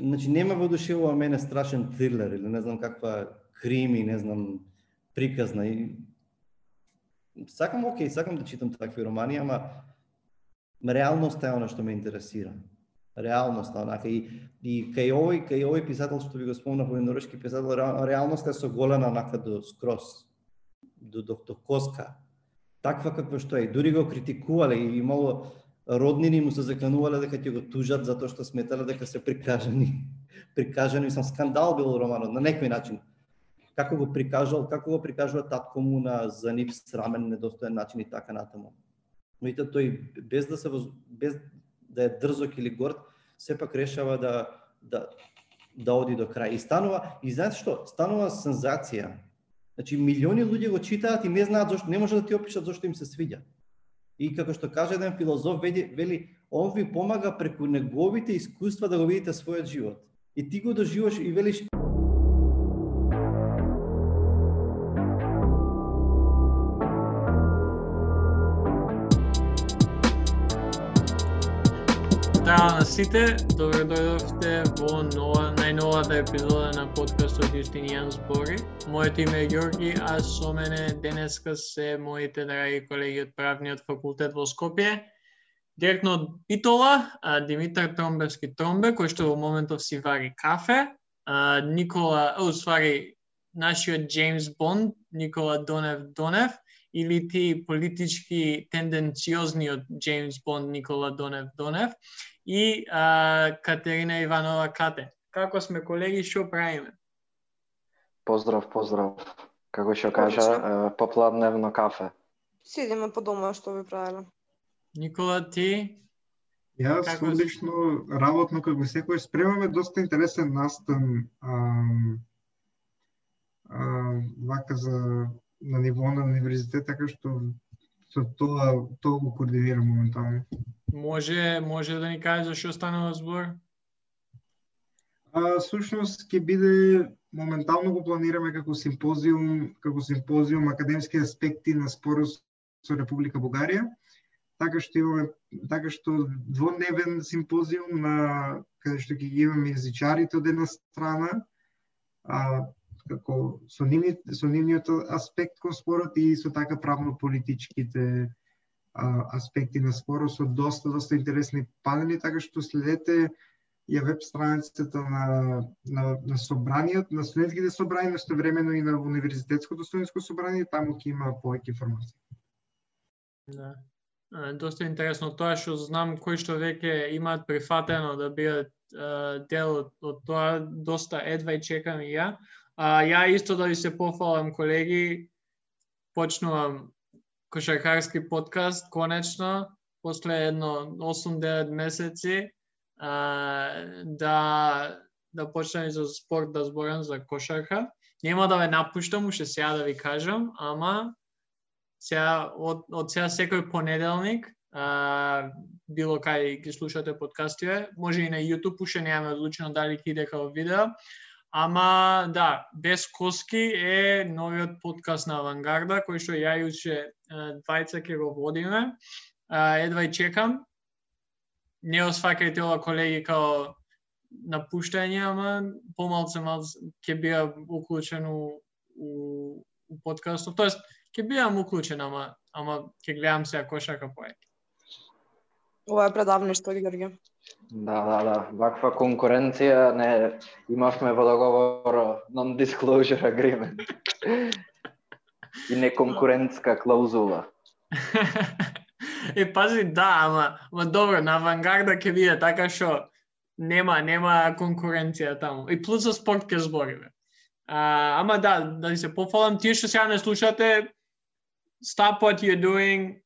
значи нема воодушевува мене страшен трилер или не знам каква крими, не знам приказна и сакам окей, сакам да читам такви романи, ама реалноста е она што ме интересира. Реалноста, онака и и кај овој кај овој писател што ви го спомнав, овој норвешки писател, реалноста е соголена онака до скроз до, до, до коска. Таква каква што е. Дури го критикувале и имало роднини му се заканувале дека ќе го тужат затоа што сметале дека се прикажани. прикажани, сам скандал бил романот на некој начин како го прикажал, како го прикажува татко му на за нив срамен, недостоен начин и така натаму. Но и тој без да се без да е дрзок или горд, сепак решава да да да оди до крај и станува и знаете што, станува сензација. Значи милиони луѓе го читаат и не знаат зошто, не може да ти опишат зошто им се свиѓа. И како што каже еден филозоф, вели, вели он ви помага преку неговите искуства да го видите својот живот. И ти го доживаш и велиш сите, добро дојдовте во нова, најновата епизода на подкастот Јустинијан збори. Моето име е Георги, а со мене денеска се моите драги колеги од правниот факултет во Скопје. Директно од Битола, Димитар Тромбевски Тромбе, кој што во моментов си вари кафе. Никола, о, свари, нашиот Джеймс Бонд, Никола Донев Донев, или ти политички тенденциозниот Джеймс Бонд Никола Донев Донев и а, Катерина Иванова Кате. Како сме колеги, што правиме? Поздрав, поздрав. Како што кажа, попладневно кафе. Седиме по дома, што ви правиле. Никола, ти? Јас како одлично работно како секој спремаме доста интересен настан а, а, вака за на ниво на универзитет, така што со тоа тоа го координирам моментално. Може, може да ни каже за што станува збор? А, сушност ќе биде моментално го планираме како симпозиум, како симпозиум академски аспекти на спорот со Република Бугарија. Така што имаме така што дводневен симпозиум на каде што ќе имаме езичарите од една страна, а, како со, нивни, со нивниот аспект кон спорот и со така правно-политичките аспекти на спорот со доста, доста интересни панели, така што следете ја веб страницата на, на, на собраниот, на студентските собрани, но времено и на универзитетското студентско собрание, таму ќе има повеќе информации. Да. Доста интересно тоа што знам кои што веќе имаат прифатено да бидат дел од, од тоа, доста едва и чекам и ја. А, ја исто да ви се пофалам, колеги, почнувам кошаркарски подкаст, конечно, после едно 8-9 месеци, а, да, да почнем за спорт да зборам за кошарка. Нема да ве напуштам, уште сега да ви кажам, ама сега, од, од сега секој понеделник, а, било кај ги слушате подкастиве, може и на YouTube, уште немаме одлучено дали ќе иде као видео, Ама да, без коски е новиот подкаст на Авангарда, кој што ја јуче двајца ќе го водиме. Едва и чекам. Не осфакајте ова колеги као напуштање, ама помалце малце ќе биа уклучен у, у, у подкастот. Тоест, ќе биам уклучен, ама, ама ќе гледам се ако кошака поеќе. Ова е предавништо, Георгија. Да, да, да. Ваква конкуренција не имавме во договор non-disclosure agreement. И неконкурентска клаузула. е, пази, да, ама, ама добро, на авангарда ќе биде така што нема, нема конкуренција таму. И плюс за спорт ќе збориме. А, ама да, да се пофалам, тие што сега не слушате, stop what you're doing,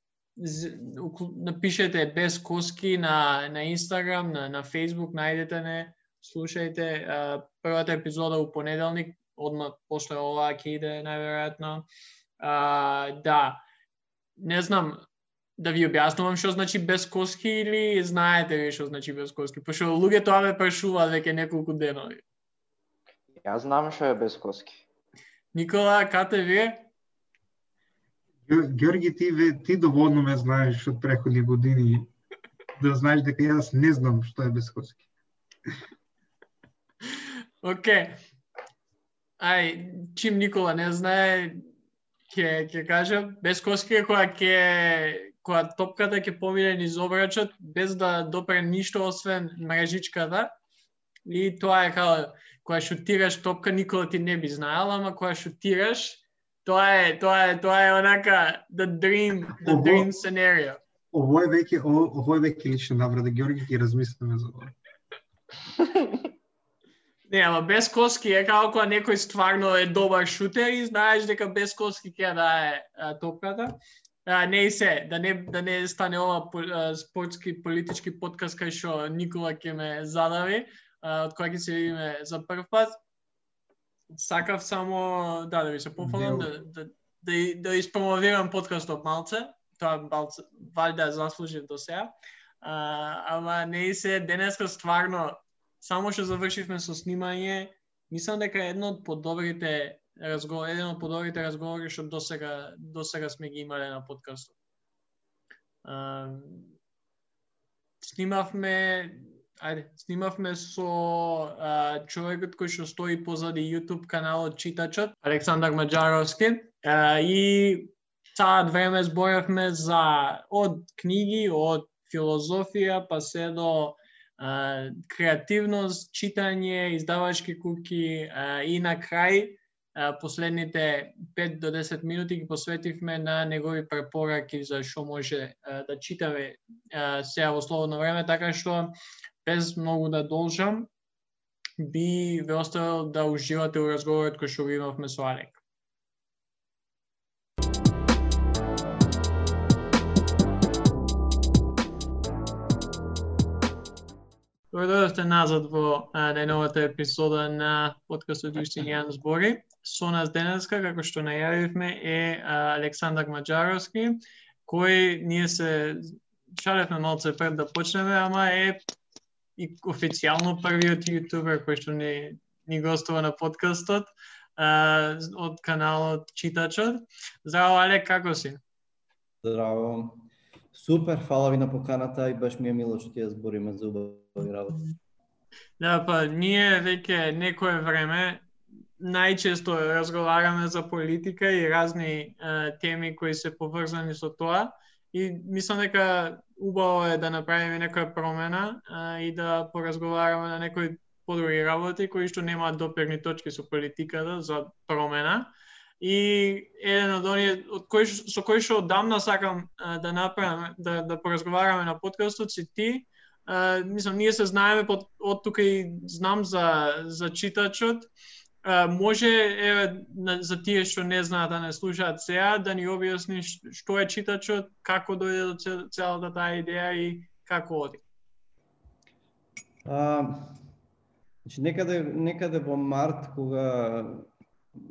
напишете без коски на, на Инстаграм, на, на Фейсбук, најдете не, слушајте а, првата епизода у понеделник, одма после ова ќе иде најверојатно. да, не знам да ви објаснувам што значи без коски или знаете ви што значи без коски, пошто луѓе тоа ме прашуваат веќе неколку денови. Јас знам што е без коски. Никола, кате вие? Георги, ти, ти доволно ме знаеш од преходни години да знаеш дека јас не знам што е без коски. Ај, чим Никола не знае, ќе ќе кажам, безкоски е која ќе која топката ќе помине низ обрачот без да допре ништо освен мрежичката. И тоа е како која шутираш топка никола ти не би знаела, ама која шутираш тоа е тоа е тоа е онака the dream the Ово- dream scenario. Ово е веќе ово, ово е веќе лична наврада Ѓорги ќе размислиме за ова. Не, ама без коски е како кога некој стварно е добар шутер и знаеш дека без коски ќе дае а, топката. А, не и се, да не, да не стане ова по- а, спортски политички подкаст кај што Никола ќе ме задави, а, од која ќе се видиме за прв пат. Сакав само да да ви се пофалам да да да, да испромовирам подкастот малце. Тоа малце валјда заслужив до сега. А, ама не и се денеска стварно само што завршивме со снимање, мислам дека едно од подобрите разговори, еден од подобрите разговори што досега досега сме ги имале на подкастот. А, снимавме ајде, снимавме со а, човекот кој што стои позади YouTube каналот Читачот, Александар Маджаровски, а, и саат време зборавме за од книги, од филозофија, па се до а, креативност, читање, издавачки куки а, и на крај а, последните 5 до 10 минути ги посветивме на негови препораки за што може а, да читаме а, сега во слободно време, така што без многу да должам би ве оставил да уживате во разговорот кој што го имавме со Алек. Добре дојдовте назад во најновата епизода на подкастот Устинијан збори. Со нас денеска, како што најавивме, е а, Александар Маджаровски, кој ние се шалевме малце пред да почнеме, ама е и официјално првиот јутубер кој што ни, ни гостува на подкастот а, од каналот Читачот. Здраво, Алек, како си? Здраво. Супер, фала ви на поканата и баш ми е мило што ќе збориме за убави работи. Да, па ние веќе некое време најчесто разговараме за политика и разни е, теми кои се поврзани со тоа и мислам дека убаво е да направиме некоја промена а, и да поразговараме на некои подруги работи кои што немаат доперни точки со политиката за промена. И еден од оние од кој со кој што одамна сакам а, да направам да да поразговараме на подкастот си ти, А, мислам, ние се знаеме под, од тука и знам за, за читачот. Може, е за тие што не знаат, да не слушаат сега, да ни објасни што е читачот, како дојде до целата таа идеја и како оди. А, значи, некаде, некаде во март, кога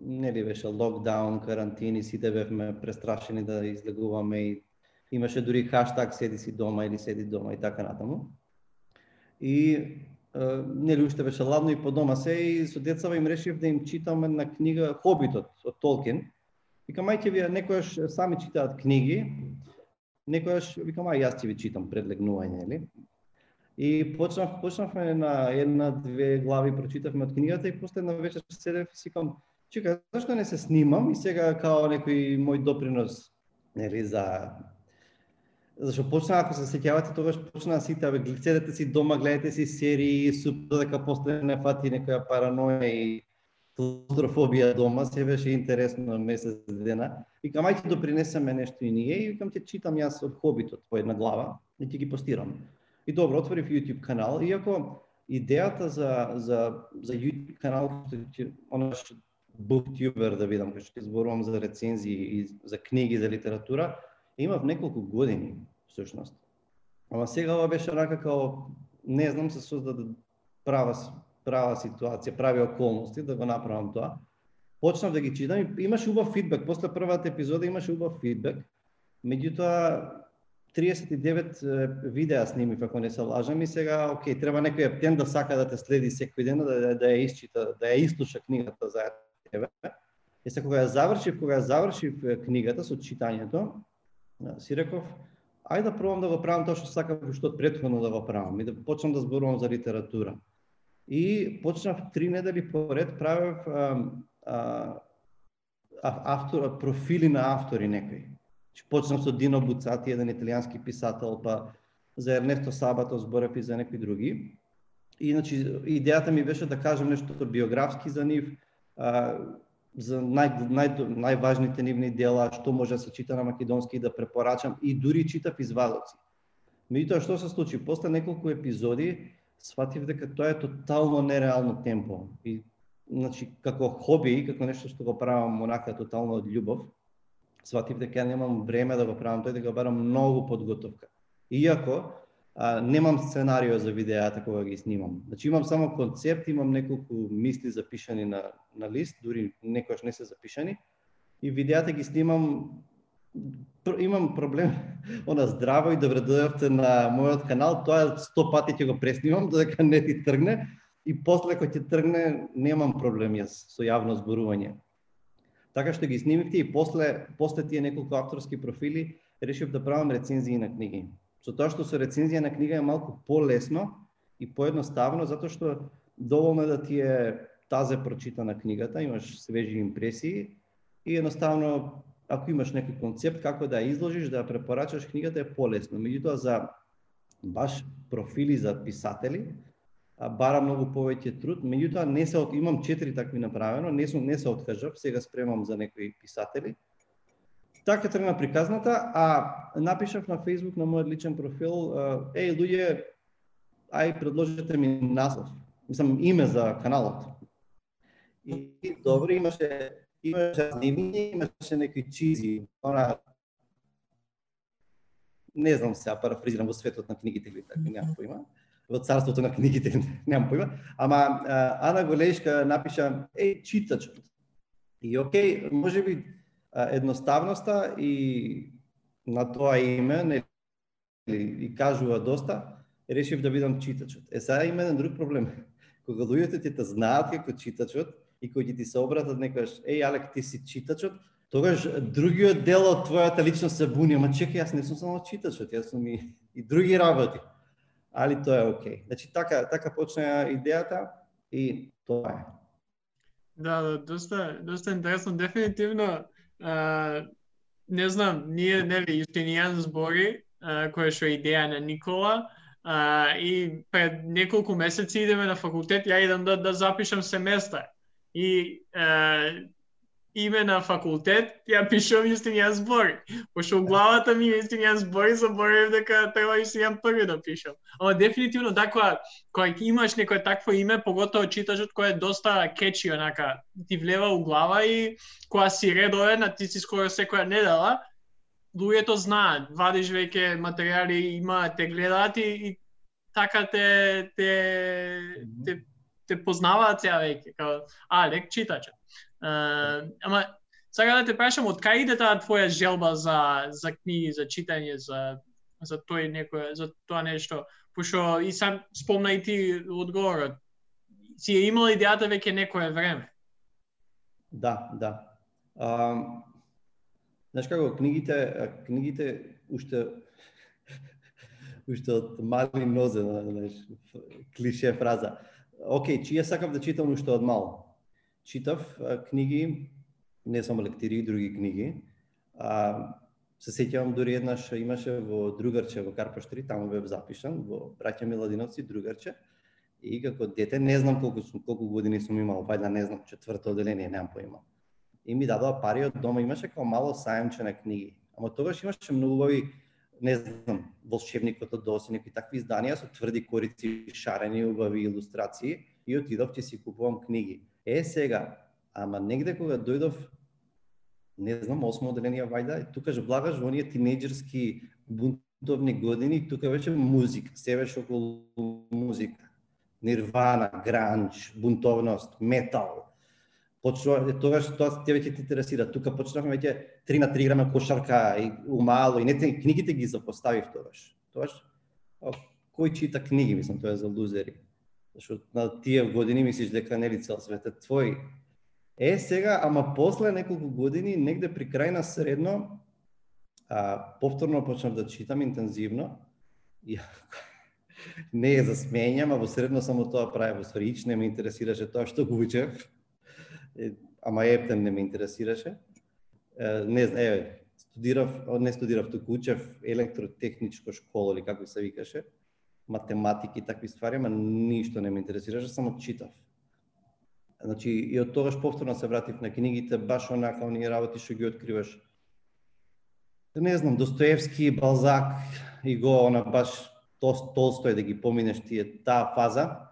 нели беше локдаун, карантини, сите бевме престрашени да излегуваме и имаше дури хаштаг седи си дома или седи дома и така натаму. И нели уште беше ладно и по дома се и со децава им решив да им читам една книга Хобитот од Толкин. Викам ајде вие некојаш сами читаат книги, некојаш викам ај јас ќе ви читам пред легнување, нели? И почнав, почнавме на една-две глави, прочитавме од книгата и после една вечер седев и сикам, чека, зашто не се снимам и сега као некој мој допринос нели за Зашто почна, ако се сеќавате, тогаш почна сите, абе, седете си дома, гледате си серии, супер дека после не фати некоја параноја и клаустрофобија дома, се беше интересно месец дена. Викам, ајде ќе допринесеме нешто и ние, и викам, ќе читам јас од Хобитот по една глава и ќе ги постирам. И добро, отворив YouTube канал, иако идејата за, за, за YouTube канал, што ќе, да видам, кај што ќе зборувам за рецензии и за книги, за литература, имав неколку години, всушност. Ама сега ова беше рака као, не знам, се создаде права, права ситуација, прави околности да го направам тоа. Почнав да ги читам и имаше убав фидбек. После првата епизода имаше убав фидбек. Меѓутоа, 39 видеа снимив, ако не се лажам, и сега, окей, треба некој аптен да сака да те следи секој ден, да, да, да ја исчита, да ја изслуша книгата за тебе. И се, кога ја завршив, кога ја завршив книгата со читањето, си реков, ајде да пробам да го правам тоа што сакам и што претходно да го правам и да почнам да зборувам за литература. И почнав три недели поред правев а, а, автор, профили на автори некои. Значи, почнав со Дино Буцати, еден италијански писател, па за Ернесто Сабато зборев и за некои други. И значи идејата ми беше да кажам нешто биографски за нив, а, за нај, нај, најважните нивни дела, што може да се чита на македонски и да препорачам и дури читав извадоци. Меѓутоа што се случи? После неколку епизоди сватив дека тоа е тотално нереално темпо и значи како хоби како нешто што го правам онака тотално од љубов, сватив дека немам време да го правам тој, дека барам многу подготовка. Иако а, немам сценарио за видеата кога ги снимам. Значи имам само концепт, имам неколку мисли запишани на, на лист, дури некојаш не се запишани, и видеата ги снимам имам проблем она здраво и да добре дојавте на мојот канал, тоа сто пати ќе го преснимам додека не ти тргне и после кој ќе тргне немам проблем јас со јавно зборување. Така што ги снимивте и после после тие неколку авторски профили решив да правам рецензии на книги. Со тоа што со рецензија на книга е малку полесно и поедноставно затоа што доволно е да ти е тазе прочитана книгата, имаш свежи импресии и едноставно ако имаш некој концепт како да ја изложиш, да ја препорачаш книгата е полесно. Меѓутоа за баш профили за писатели, бара многу повеќе труд, меѓутоа не се од... имам четири такви направено, не сум не се откажав, сега спремам за некои писатели. Така тргна приказната, а напишав на Facebook на мојот личен профил, еј луѓе, ај предложете ми наслов, мислам име за каналот. И, добро имаше имаше снимање, имаше некои чизи, она не знам сега парафризирам во светот на книгите или така, немам поима во царството на книгите, немам поима, ама Ана Голешка напиша, е, читачот. И окей, може би едноставноста и на тоа име, нели, и кажува доста, решив да видам читачот. Е, сега има еден друг проблем. Кога луѓето ти те знаат како читачот и кои ти се обратат некојаш, еј, Алек, ти си читачот, тогаш другиот дел од твојата личност се буни, ама чекај, јас не сум само читачот, јас сум и, и други работи али тоа е окей. Значи така така почна идејата и тоа е. Да, да, доста доста интересно, дефинитивно а, не знам, ние нели Јустинијан збори а, која што е идеја на Никола а, и пред неколку месеци идеме на факултет, ја идам да да запишам семестар. И а, име на факултет, ја пишувам Јустинијан збори. Пошто у главата ми Јустинијан збори, заборавив дека треба Јустинијан први да пишам. Ама дефинитивно да кога, кога имаш некое такво име, поготово читачот кој е доста кечи онака, ти влева у глава и кога си редовен, а ти си скоро секоја недела, луѓето знаат, вадиш веќе материјали, има те гледаат и, и така те те те, те познаваат сега веќе, као, а, лек читачот. Uh, ама сега да те прашам, од кај иде таа твоја желба за за книги, за читање, за за тој некој, за тоа нешто, пошто и сам спомна и ти одговорот. Си е имал идејата веќе некое време. Да, да. А, знаеш како книгите, книгите уште уште од мали нозе, знаеш, клише фраза. Океј, чија сакав да читам уште од мал читав а, книги, не само лектири, и други книги. А, се сеќавам дури еднаш имаше во другарче во Карпаштри, таму бев запишан во браќа Миладиновци другарче. И како дете не знам колку сум колку години сум имал, да не знам, четврто одделение, немам поима. И ми дадоа пари од дома, имаше како мало сајмче на книги. Ама тогаш имаше многу убави не знам, волшебникот од Доси, некои такви изданија со тврди корици, шарени, убави илустрации и отидов ќе си купувам книги. Е сега, ама негде кога дојдов, не знам, осмо одделение вајда, тукаш влагаш во оние тинејџерски бунтовни години, тука веќе музика, се веќе околу музика. Нирвана, гранж, бунтовност, метал. Почнува, тогаш тоа те веќе ти интересира. Тука почнавме веќе 3 на 3 играме кошарка и умало и не те, книгите ги запоставив тогаш. Тогаш кој чита книги, мислам, тоа е за лузери што на тие години мислиш дека нели цел свет е твој. Е, сега, ама после неколку години, негде при крај на средно, а, повторно почнав да читам интензивно. И, не е за смење, ама во средно само тоа прави, во стварич не ме интересираше тоа што го учев. Ама ептен не ме интересираше. Не, е, студирав, не студирав, туку учев електротехничко школа или како се викаше, математики и такви ствари, ама ништо не ме интересираше, само читав. Значи, и од тогаш повторно се вратив на книгите, баш онака оние работи што ги откриваш. Да не знам, Достоевски, Балзак и го она баш Толстој да ги поминеш тие таа фаза.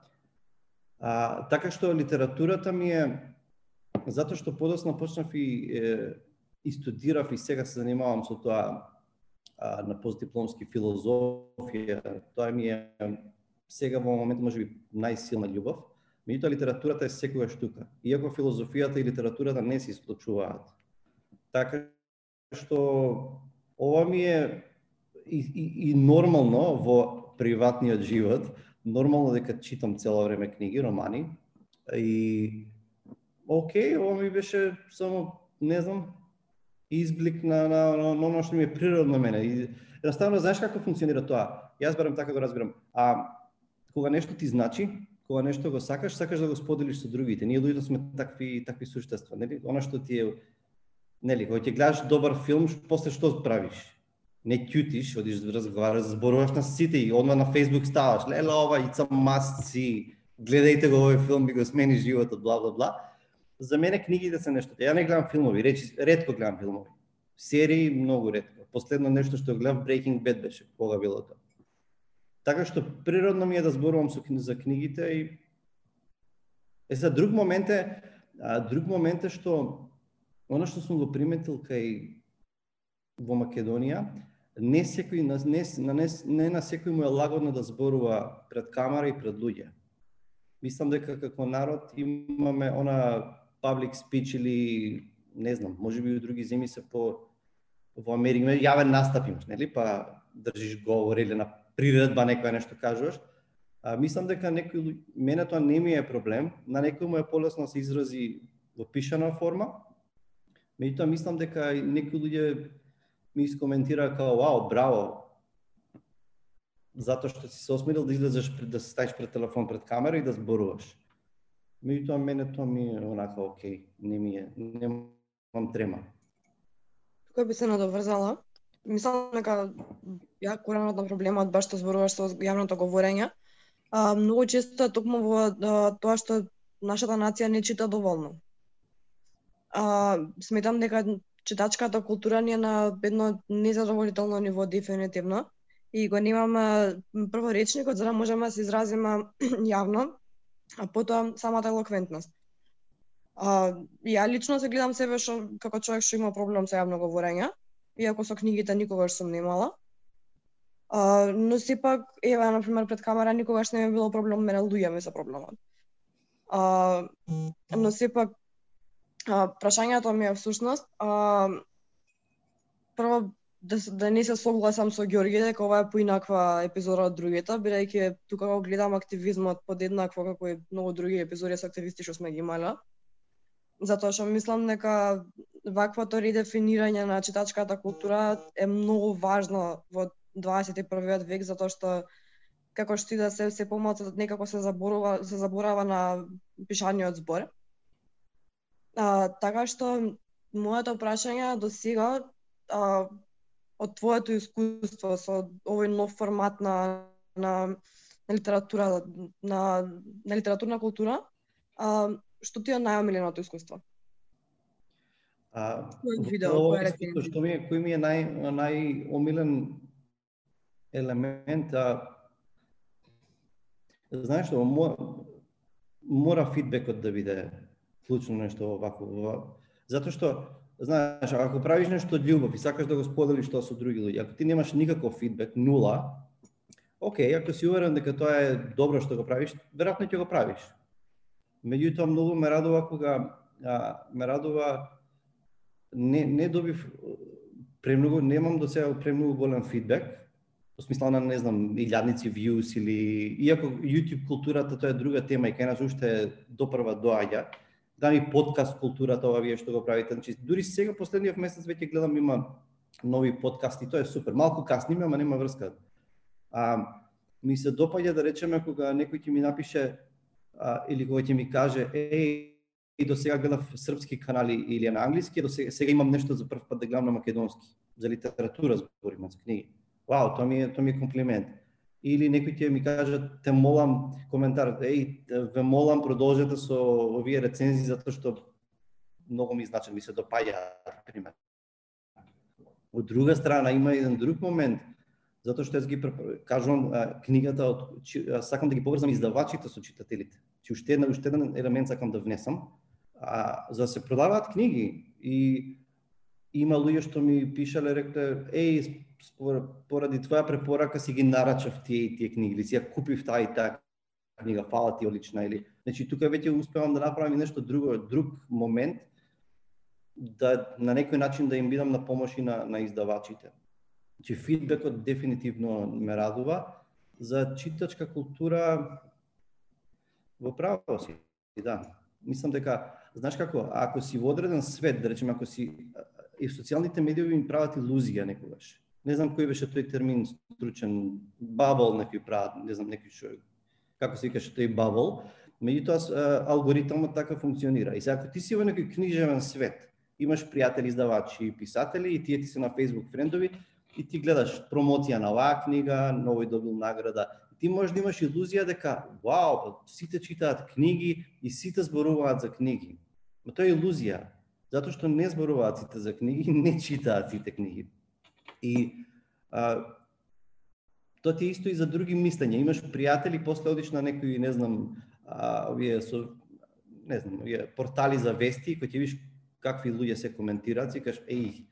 А, така што литературата ми е затоа што подоцна почнав и, е, и студирав и сега се занимавам со тоа а, на постдипломски филозофија. Тоа ми е сега во моментот можеби најсилна љубов Меѓутоа литературата е секогаш тука. Иако филозофијата и литературата не се исклучуваат. Така што ова ми е и, и, и нормално во приватниот живот, нормално дека читам цело време книги, романи и окей, ова ми беше само не знам изблик на на на, на, оно што ми е природно мене. И едноставно знаеш како функционира тоа? Јас барам така да го разбирам. А кога нешто ти значи, кога нешто го сакаш, сакаш да го споделиш со другите. Ние луѓето сме такви такви суштества, нели? Она што ти е нели, кога ќе гледаш добар филм, после што правиш? Не ќутиш, одиш да разговараш, зборуваш на сите и одма на Facebook ставаш, леле ова it's a must see. Гледајте го овој филм, би го смени животот, бла бла бла. За мене книгите се нешто. Ја не гледам филмови, речи ретко гледам филмови. Серии многу ретко. Последно нешто што гледав Breaking Bad беше, кога било тоа. Така што природно ми е да зборувам со за книгите и Е за друг момент е, а, друг момент е што она што сум го приметил кај во Македонија, не секој на не, на не, не на секој му е лагодно да зборува пред камера и пред луѓе. Мислам дека како народ имаме она public speech или не знам, може би и други земји се по во Америка јавен настап имаш, нели? Па држиш говор или на приредба некоја нешто кажуваш, а, мислам дека некој мене тоа не ми е проблем, на некој му е полесно да се изрази во пишана форма. Меѓутоа мислам дека некои луѓе ми искоментира као вау, браво. Затоа што си се осмелил да излезеш пред да ставиш пред телефон пред камера и да зборуваш. Меѓутоа мене тоа ми е онака окей, не ми е, немам трема. Тука би се надоврзала мислам дека ја коренот на проблемот баш што зборуваш со јавното говорење, а, многу често е токму во а, тоа што нашата нација не чита доволно. А, сметам дека читачката култура ни е на едно незадоволително ниво дефинитивно. И го немаме прво речникот за да можеме да се изразиме јавно, а потоа самата елоквентност. А, ја лично се гледам себе што како човек што има проблем со јавно говорење, иако со книгите никогаш сум немала. А, но сепак, ева, например, пред камера никогаш не ми било проблем, мене луѓе ми се проблемот. А, но сепак, а, прашањето ми е всушност, а, прво да, да не се согласам со Ѓорги дека ова е поинаква епизода од другите, бидејќи тука го гледам активизмот подеднакво како и многу други епизоди со активисти што сме ги имале затоа што мислам дека ваквото редефинирање на читачката култура е многу важно во 21 век затоа што како што и да се се помалку некако се заборува се заборава на пишаниот збор. А, така што моето прашање до сега а, од твоето искуство со овој нов формат на на, на литература на, на литературна култура, а, што ти е најомиленото искуство? А, видео, искуство, што ми е, кој ми е нај, најомилен елемент, а, знаеш што, мора, мора фидбекот да биде клучно нешто овако. Затоа што, знаеш, ако правиш нешто од љубов и сакаш да го споделиш тоа со други луѓе, ако ти немаш никаков фидбек, нула, окей, ако си уверен дека тоа е добро што го правиш, веројатно ќе го правиш. Меѓутоа многу ме радува кога а, ме радува не не добив премногу немам до сега премногу голем фидбек во смисла на не знам илјадници views или иако YouTube културата тоа е друга тема и кај нас уште допрва доаѓа да ми подкаст културата ова вие што го правите значи дури сега последниот месец веќе гледам има нови подкасти тоа е супер малку касни ама нема врска а ми се допаѓа да речеме кога некој ќе ми напише а, или кога ќе ми каже еј и до сега гледав српски канали или на англиски, до сега, сега имам нешто за прв пат да гледам на македонски, за литература збориме, за книги. Вау, тоа ми е тоа ми е комплимент. Или некои ќе ми кажат те молам коментар, еј, ве молам продолжете со овие рецензии затоа што многу ми значат, ми се допаѓаат, пример. Од друга страна има еден друг момент, затоа што јас ги кажувам книгата од сакам да ги поврзам издавачите со читателите. Чи уште еден уште еден елемент сакам да внесам а, за да се продаваат книги и има луѓе што ми пишале рекле еј поради твоја препорака си ги нарачав тие и тие книги или си ја купив таа и таа книга фала ти одлична или значи тука веќе успевам да направам и нешто друго друг момент да на некој начин да им бидам на помош и на, на издавачите. Значи фидбекот дефинитивно ме радува за читачка култура во право си, да. Мислам дека знаеш како, ако си во одреден свет, да речеме, ако си и социјалните медиуми им прават илузија некогаш. Не знам кој беше тој термин стручен, бабл некој прават, не знам некој што како се викаше тој бабл, меѓутоа алгоритмот така функционира. И сега ако ти си во некој книжевен свет, имаш пријатели издавачи и писатели и тие ти се на Facebook френдови и ти гледаш промоција на оваа книга, новој добил награда, ти можеш да имаш илузија дека, вау, па сите читаат книги и сите зборуваат за книги. Но тоа е илузија, затоа што не зборуваат сите за книги, не читаат сите книги. И а, тоа ти е исто и за други мислења. Имаш пријатели, после одиш на некои, не знам, а, овие со не знам, овие портали за вести, кои ќе видиш какви луѓе се коментираат, и кажеш, еј,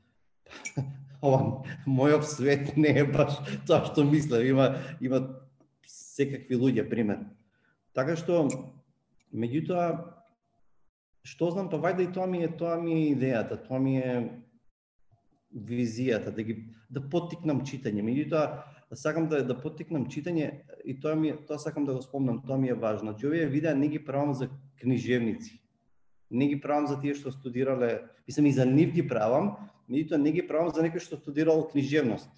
ова мојот свет не е баш тоа што мислам. Има има секакви луѓе, пример. Така што, меѓутоа, што знам, па вајде и тоа ми е, тоа ми е идејата, тоа ми е визијата, да ги да поттикнам читање. Меѓутоа, сакам да да поттикнам читање и тоа ми тоа сакам да го спомнам, тоа ми е важно. Значи овие видеа не ги правам за книжевници. Не ги правам за тие што студирале, мислам и за нив ги правам, меѓутоа не ги правам за некој што студирал книжевност,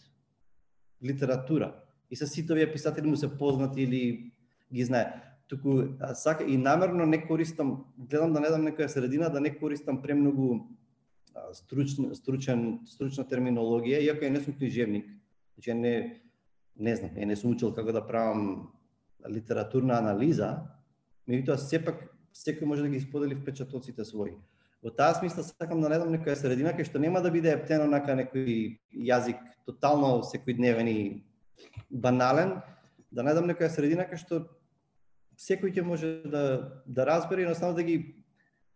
литература и се сите овие писатели му се познати или ги знае. Туку сака и намерно не користам, гледам да не дам некоја средина, да не користам премногу стручна, стручен, стручна терминологија, иако ја не сум книжевник. Значи не не знам, ја не сум учил како да правам литературна анализа, меѓутоа сепак секој може да ги сподели впечатоците своји. Во таа смисла сакам да најдам некоја средина кај што нема да биде ептено нака некој јазик тотално секојдневен и банален, да најдам некоја средина кај што секој ќе може да да разбере и едноставно да ги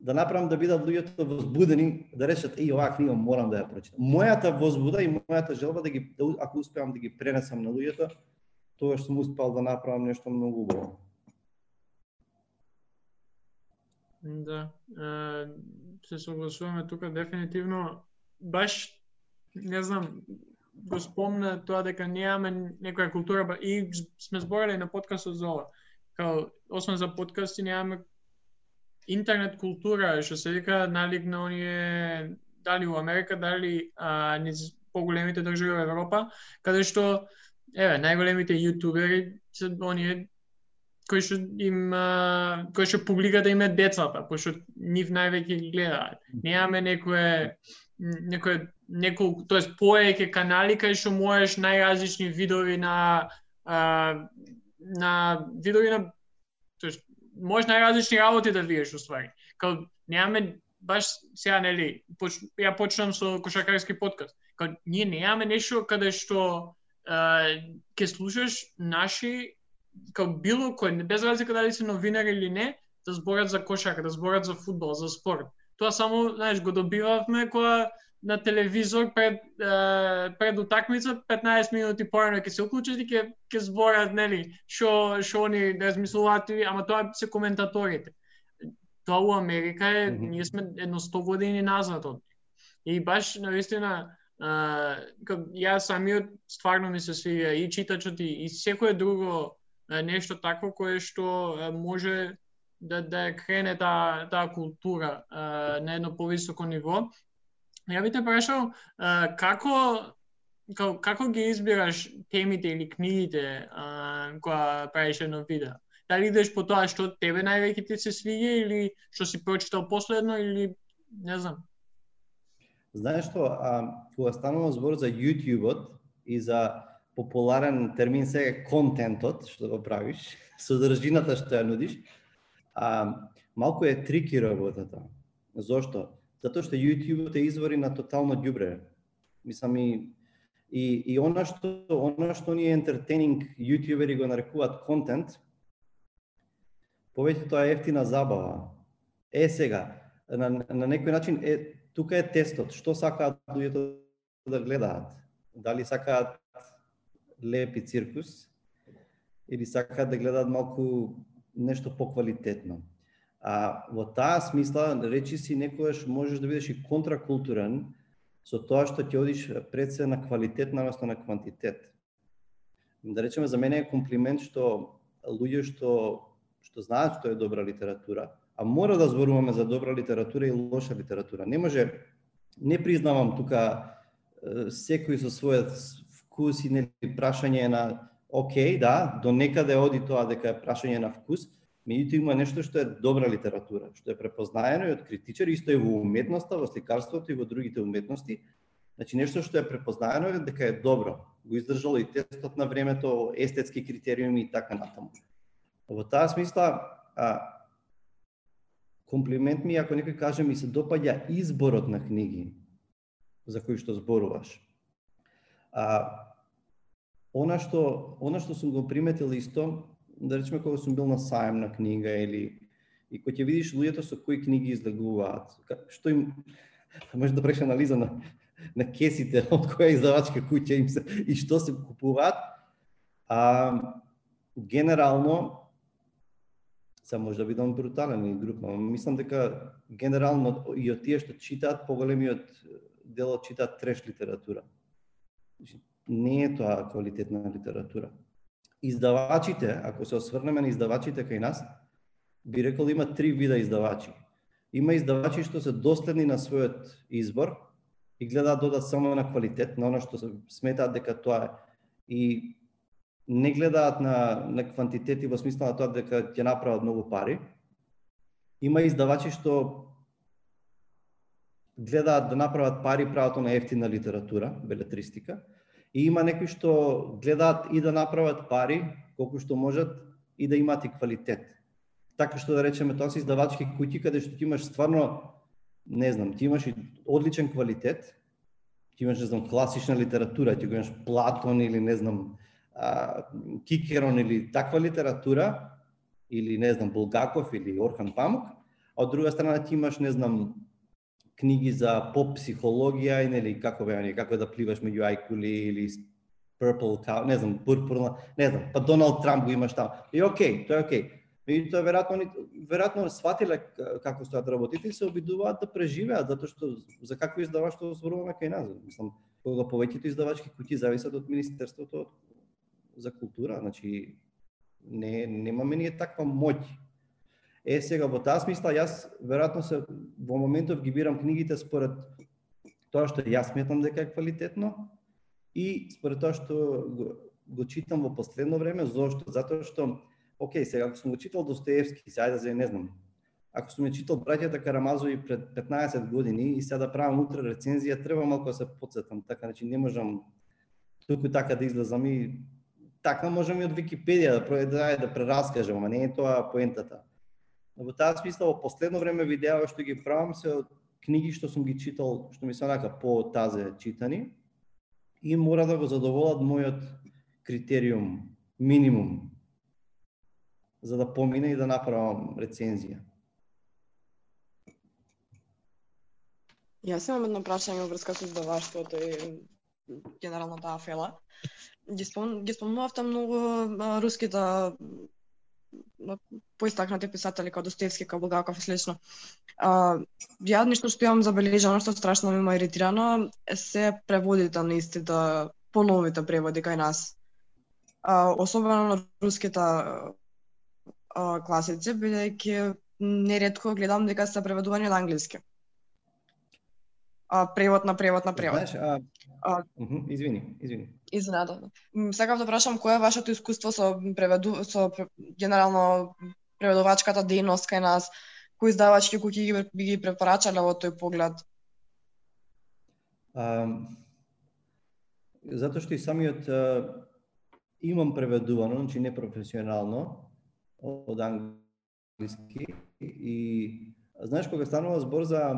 да направам да бидат луѓето возбудени, да речат еј оваа книга морам да ја прочитам. Мојата возбуда и мојата желба да ги да, ако успеам да ги пренесам на луѓето, тоа што сум успеал да направам нешто многу убаво. Да, се согласуваме тука дефинитивно баш не знам, го спомна тоа дека немаме некоја култура и сме зборали на подкастот за ова. Као освен за подкасти немаме интернет култура, што се вика налик на оние дали во Америка, дали а, низ поголемите држави во Европа, каде што еве најголемите јутубери се оние кои што им кои што публиката им е децата, пошто нив највеќе ги гледаат. Немаме некое некое неколку, тоест поеќе канали кај што можеш најразлични видови на а, на видови на тоест може најразлични работи да видиш уствари. Као немаме баш сега нели поч, ја почнам со кошакарски подкаст. Као ние немаме нешто каде што ке слушаш наши као било кој без разлика дали се новинар или не да зборат за кошарка, да зборат за фудбал, за спорт. Тоа само, знаеш, го добивавме кога на телевизор пред пред утакмица 15 минути порано ќе се уклучат и ќе ќе зборат нели што што они размислуваат ама тоа се коментаторите. Тоа у Америка е mm -hmm. ние сме едно 100 години назад од. И баш навистина uh, ја самиот стварно ми се свија и читачот и, и секое друго нешто такво кое што може да да крене таа таа култура uh, на едно повисоко ниво Ја би те прашал, како како, како ги избираш темите или книгите а, која правиш едно видео? Дали идеш по тоа што тебе највеќе ти се свиѓа или што си прочитал последно или не знам? Знаеш што, а, кога станува збор за YouTube-от и за популарен термин сега контентот што го правиш, содржината што ја нудиш, а, малку е трики работата. Зошто? Затоа што YouTube е извори на тотално ѓубре. Мислам и и и она што она што не е entertaining јутјубери го нарекуваат контент, повеќе тоа е ефтина забава. Е сега, на, на некој начин е тука е тестот, што сакаат луѓето да гледаат. Дали сакаат лепи циркус или сакаат да гледаат малку нешто поквалитетно. А во таа смисла, речи си, некојаш можеш да бидеш и контракултурен со тоа што ќе одиш пред се на квалитет наместо на квантитет. Да речеме, за мене е комплимент што луѓе што што знаат што е добра литература, а мора да зборуваме за добра литература и лоша литература. Не може, не признавам тука секој со својот вкус и нели прашање на окей, да, до некаде оди тоа дека е прашање на вкус, Меѓутоа има нешто што е добра литература, што е препознаено и од критичари, исто и во уметноста, во сликарството и во другите уметности. Значи нешто што е препознаено е дека е добро. Го издржало и тестот на времето, естетски критериуми и така натаму. Во таа смисла, а, комплимент ми ако некој каже ми се допаѓа изборот на книги за кои што зборуваш. А, она што, она што сум го приметил исто, да речеме кога сум бил на сајм на книга или и кога ќе видиш луѓето со кои книги излегуваат, што им може да преш анализа на на кесите од која издавачка куќа им се и што се купуваат. А генерално се може да бидам брутален и друг, но мислам дека генерално и од тие што читаат поголемиот дел читаат треш литература. Значи, не е тоа квалитетна литература издавачите, ако се осврнеме на издавачите кај нас, би рекол има три вида издавачи. Има издавачи што се доследни на својот избор и гледаат додат само на квалитет, на оно што сметаат дека тоа е. И не гледаат на, на квантитети во смисла на тоа дека ќе направат многу пари. Има издавачи што гледаат да направат пари правото на ефтина литература, белетристика, И има некои што гледаат и да направат пари, колку што можат, и да имаат и квалитет. Така што да речеме, тоа се издавачки куќи каде што ти имаш стварно, не знам, ти имаш и одличен квалитет, ти имаш, не знам, класична литература, ти го имаш Платон или, не знам, Кикерон или таква литература, или, не знам, Булгаков или Орхан Памук, а од друга страна ти имаш, не знам, книги за поп психологија и нели како беа како да пливаш меѓу ајкули или Purple Cow, не знам, пурпурна, не знам, па Доналд Трамп го имаш таму. И окей, тоа е окей. И тоа веројатно веројатно сватиле како стојат работите и се обидуваат да преживеат затоа што за какво издаваштво зборуваме кај нас. Мислам, кога повеќето издавачки куќи зависат од Министерството за култура, значи не немаме ние таква моќ Е, сега, во таа смисла, јас веројатно се во моментов ги бирам книгите според тоа што јас сметам дека е квалитетно и според тоа што го, го читам во последно време, зошто? Затоа што, окей, сега ако сум го читал Достоевски, сега да не знам, ако сум ја читал браќата Карамазови пред 15 години и сега да правам утре рецензија, треба малку да се подсетам, така, значи не можам туку така да излезам и така можам и од Википедија да, да, да прераскажам, а не е тоа поентата. Во таа смисла, во последно време видеа што ги правам се од книги што сум ги читал, што ми се онака по тазе читани, и мора да го задоволат мојот критериум, минимум, за да помине и да направам рецензија. Јас имам едно прашање во врска со издаваштвото и генерално таа фела. Ги, спом, ги спомнувавте многу руските поистакнати писатели како Достоевски, како Булгаков и слично. А, ја нешто што имам забележано, што страшно ми ма иритирано, се преводите на истите поновите преводи кај нас. А, особено на руските а, класици, бидејќи нередко гледам дека се преведувани на англиски а, превод на превод на превод. Знаеш, а, А- извини, извини. М, Сакав да прашам кое е вашето искуство со преведу со генерално преведувачката дејност кај нас, кои издавачки куќи ги би ги препорачале во тој поглед? А, затоа што и самиот а, имам преведувано, значи не професионално, од англиски и знаеш кога станува збор за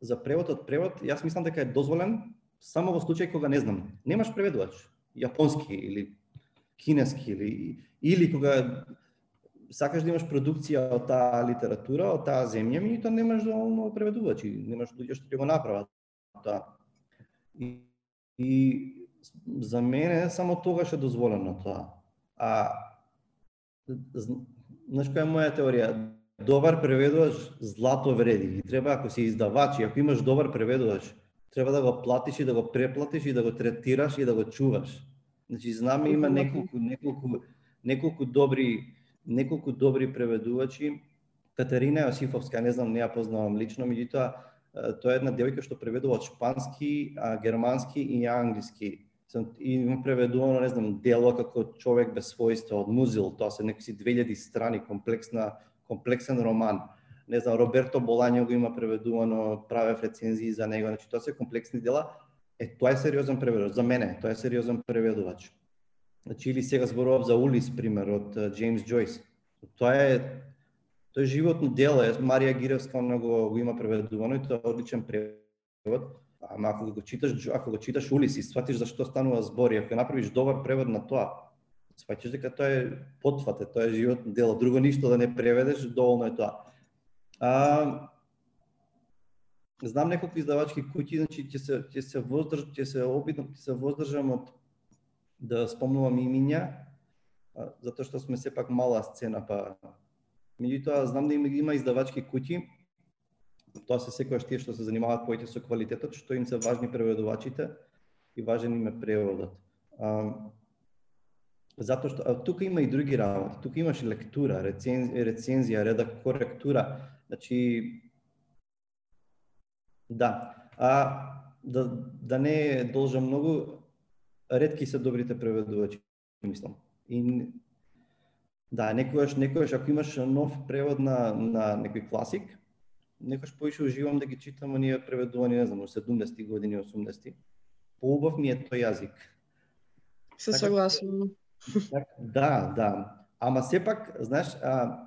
за преводот превод, јас мислам дека е дозволен само во случај кога не знам. Немаш преведувач јапонски или кинески или или кога сакаш да имаш продукција од таа литература, од таа земја, ми тоа немаш доволно преведувачи, немаш луѓе што ќе го направат тоа. И, и за мене само тогаш е дозволено тоа. А знаеш која е моја теорија? Добар преведувач злато вреди. И треба ако си издавач и ако имаш добар преведувач, треба да го платиш и да го преплатиш и да го третираш и да го чуваш. Значи знаме има неколку неколку неколку добри неколку добри преведувачи. Катерина Јосифовска, не знам, не ја познавам лично, меѓутоа тоа е една девојка што преведува од шпански, а, германски и англиски. Сам- И има преведувано, не знам, дело како човек без својства од Музил, тоа се некои 2000 страни, комплексна, комплексен роман. Не знам, Роберто Болањо го има преведувано, правев рецензии за него, значи тоа се комплексни дела. Е, тоа е сериозен преведувач, за мене, тоа е сериозен преведувач. Значи, или сега зборував за Улис, пример, од Джеймс Джойс. Тоа е Тоа е животно дело, Марија Гиревска она го, го има преведувано и тоа е одличен превод. Ама ако го читаш, ако го читаш Улис и сватиш за што станува збор и ако направиш добар превод на тоа, сваќаш дека тоа е потфате, тоа е животно дело, друго ништо да не преведеш, доволно е тоа. А, знам неколку издавачки куќи, значи ќе се ќе се воздрж, ќе се обидам, ќе се воздржам од да спомнувам имиња, затоа што сме сепак мала сцена, па меѓутоа знам да има, има издавачки куќи, тоа се секогаш тие што се занимаваат поите со квалитетот, што им се важни преведувачите и важен им е преводот. А, затоа што а, тука има и други работи. Тука имаш лектура, рецензија, рецензија редак, коректура. Значи да, а да да не должам многу ретки се добрите преведувачи, мислам. И да, некојаш некојаш ако имаш нов превод на на некој класик, некојаш поише уживам да ги читам оние преведувани, не знам, од 70-ти години, 80-ти. Поубав ми е тој јазик. Се Така- согласувам. Да, да. Ама сепак, знаеш, а,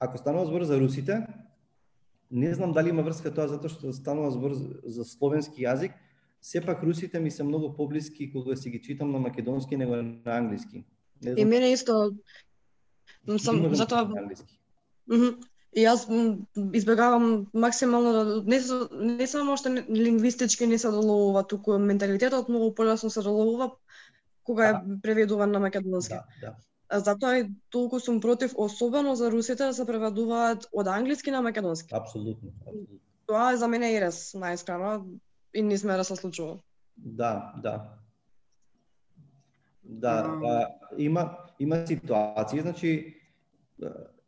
ако станува збор за русите, не знам дали има врска тоа затоа што станува збор за- словенски јазик, сепак русите ми се многу поблиски кога си ги читам на македонски него на англиски. Не И мене исто сам затоа на англиски. И јас избегавам максимално да не не само што лингвистички не се доловува, туку менталитетот многу полесно се доловува кога е преведуван на македонски. Да, да. Затоа и толку сум против, особено за русите да се преведуваат од англиски на македонски. Апсолутно. Тоа е за мене ерес, најискрено, и не сме да се случува. Да, да. Да, а, има има ситуации, значи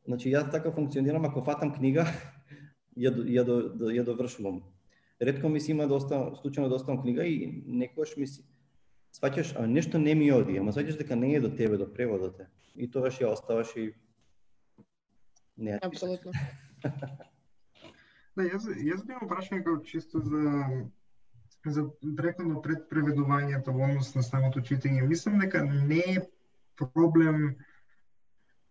значи јас така функционирам ако фатам книга ја до- ја ја довршувам. Ретко ми се има да оставам случајно да оставам книга и некогаш ми се сваќаш, а нешто не ми оди, ама сваќаш дека не е до тебе, до преводот е. И тогаш ја оставаш и не. Апсолутно. Да, јас, јас би имам прашање како чисто за за прекладно пред преведувањето во однос на самото читање. Мислам дека не е проблем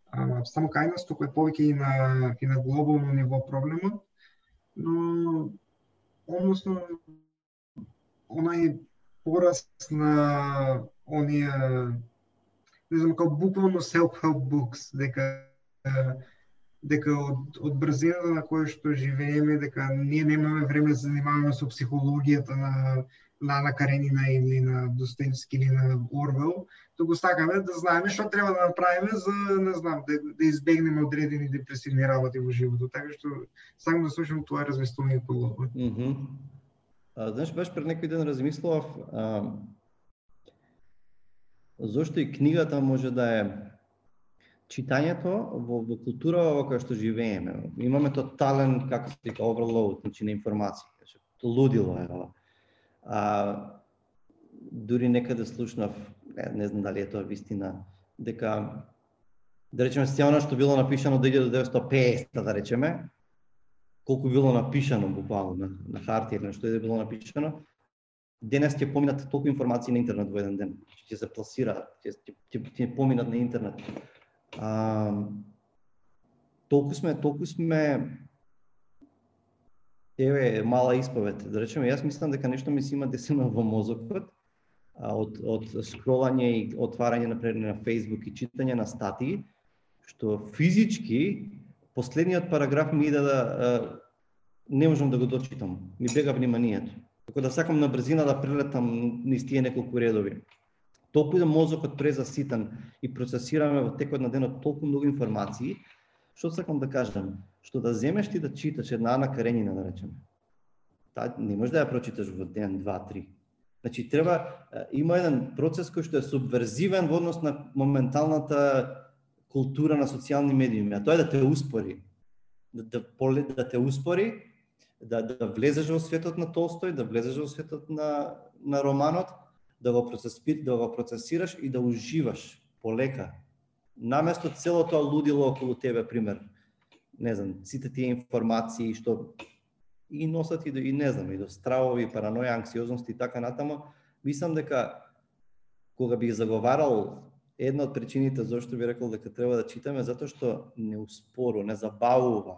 а, само кај нас, туку е повеќе и на и на глобално ниво проблемот, но односно онај пораст на оние не знам како буквално self-help books дека дека од, од брзината на која што живееме, дека ние немаме време да се занимаваме со психологијата на на Ана Каренина или на Достоевски или на Орвел, да туку сакаме да знаеме што треба да направиме за, не знам, да, да избегнеме одредени депресивни работи во животот. Така што сакам да слушам тоа размислување околу ова. Знаеш, баш пред некој ден размислував а, зошто и книгата може да е читањето во, во културава во која што живееме. Имаме тотален, како се вика, overload, значи на информации. Значи, лудило е ова. А, дури некаде слушнав, не, не знам дали е тоа вистина, дека да речеме се она што било напишано до 1950 да речеме, колку било напишано буквално на, на хартија на што е било напишано, денес ќе поминат толку информации на интернет во еден ден. Ќе се пласираат, ќе, ќе, ќе поминат на интернет. А, толку сме, толку сме еве мала исповед. Да речеме, јас мислам дека нешто ми се има десено во мозокот а, од од скролање и отварање на на Facebook и читање на статии, што физички последниот параграф ми иде да не можам да го дочитам. Ми бега вниманието. Како да сакам на брзина да прелетам низ тие неколку редови. Толку да мозокот презаситен и процесираме во текот на денот толку многу информации, што сакам да кажам, што да земеш ти да читаш една Ана Каренина, да речеме. Та не можеш да ја прочиташ во ден, два, три. Значи треба има еден процес кој што е субверзивен во однос на моменталната култура на социјални медиуми, а тоа е да те успори. Да, да, да те успори, да, да влезеш во светот на Толстој, да влезеш во светот на, на романот, да го, процеси, да го процесираш и да уживаш полека. Наместо цело тоа лудило околу тебе, пример, не знам, сите тие информации што и носат и до, и не знам, и до стравови, параноја, анксиозност и така натаму, мислам дека кога би заговарал една од причините зашто би рекол дека треба да читаме затоа што не успору, не забавува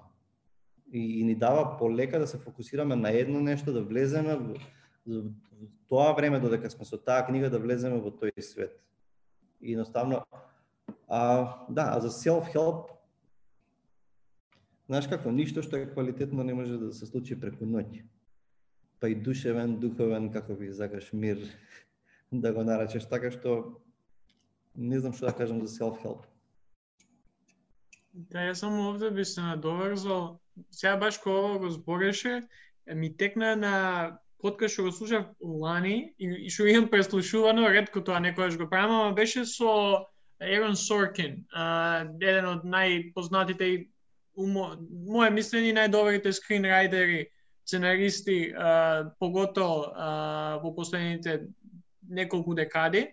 и, и ни дава полека да се фокусираме на едно нешто, да влеземе во, во тоа време додека сме со таа книга да влеземе во тој свет. И едноставно а, да, а за self-help Знаеш како, ништо што е квалитетно не може да се случи преку ноќ. Па и душевен, духовен, како би закаш мир да го наречеш, така што не знам што да кажам за self-help. Да, јас само овде би се надоврзал. Сега баш кога ова го збореше, ми текна на подкаст што го слушав лани и што имам преслушувано, ретко тоа некојаш го правам, ама беше со Ерон Соркин, еден од најпознатите умо, мое мислење најдобрите скринрайдери, сценаристи, а, поготово во последните неколку декади.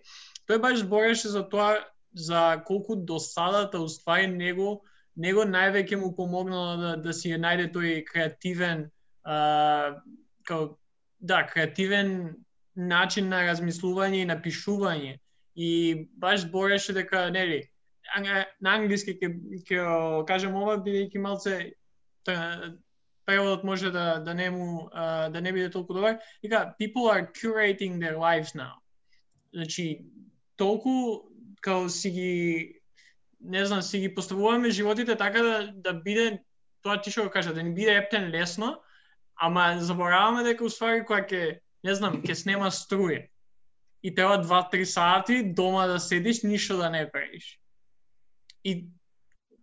Тој баш збореше за тоа за колку досадата да уствари него него највеќе му помогнало да, да си најде тој креативен а, као, да, креативен начин на размислување и напишување. И баш збореше дека, нели, на англиски ќе ќе кажам ова бидејќи малце преводот може да да не му да не биде толку добар. Вика people are curating their lives now. Значи толку као си ги не знам, си ги поставуваме животите така да да биде тоа ти што го кажа, да не биде ептен лесно, ама забораваме дека уствари кога ќе не знам, ќе снема струја и треба 2-3 сати дома да седиш, ништо да не правиш. И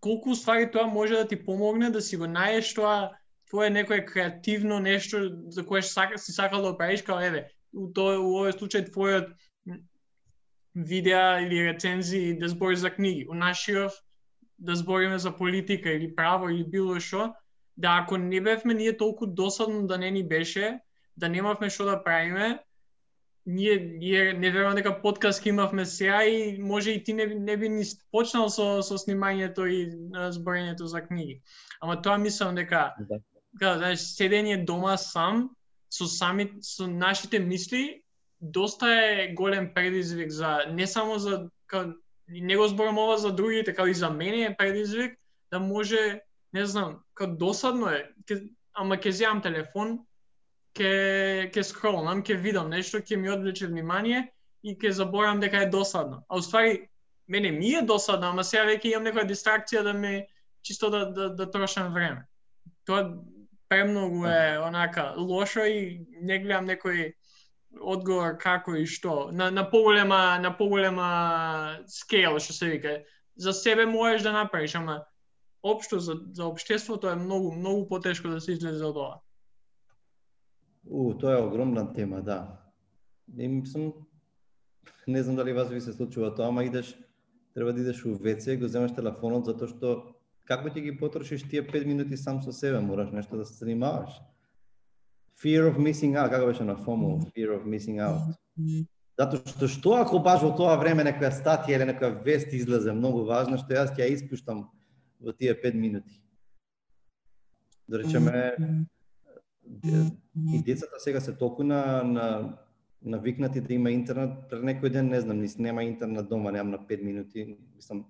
колку ствари тоа може да ти помогне да си го најдеш тоа твое некое креативно нешто за кое сака, си сакал да правиш, као еве, у, тоа, у овој случај твојот видеа или рецензии да збори за книги. У нашиот да збориме за политика или право или било што, да ако не бевме ние толку досадно да не ни беше, да немавме што да правиме, ние, ние не верувам дека подкаст имавме сега и може и ти не, не би ни почнал со, со снимањето и зборењето за книги. Ама тоа мислам дека, да. дека знаеш, седење дома сам, со сами, со нашите мисли, доста е голем предизвик за, не само за, ка, не го зборам ова за другите, како и за мене е предизвик, да може, не знам, како досадно е, ке, ама ќе земам телефон, ќе ќе скролнам, ќе видам нешто, ќе ми одвлече внимание и ќе заборам дека е досадно. А уствари мене ми е досадно, ама сега веќе имам некоја дистракција да ме чисто да да, да трошам време. Тоа премногу е онака лошо и не гледам некој одговор како и што на на поголема на поголема скейл што се вика. За себе можеш да направиш, ама општо за за општеството е многу многу потешко да се излезе од ова. У, тоа е огромна тема, да. И сум не знам дали вас ви се случува тоа, ама идеш, треба да идеш у ВЦ, го земаш телефонот, затоа што како ќе ги потрошиш тие 5 минути сам со себе, мораш нешто да се занимаваш fear of missing out, како беше на FOMO, fear of missing out. Затоа што што ако баш во тоа време некоја статија или некоја вест излезе многу важна, што јас ќе ја испуштам во тие 5 минути. Да речеме, и децата сега се толку на, на навикнати да има интернет, пред некој ден, не знам, нис нема интернет дома, немам на 5 минути, мислам,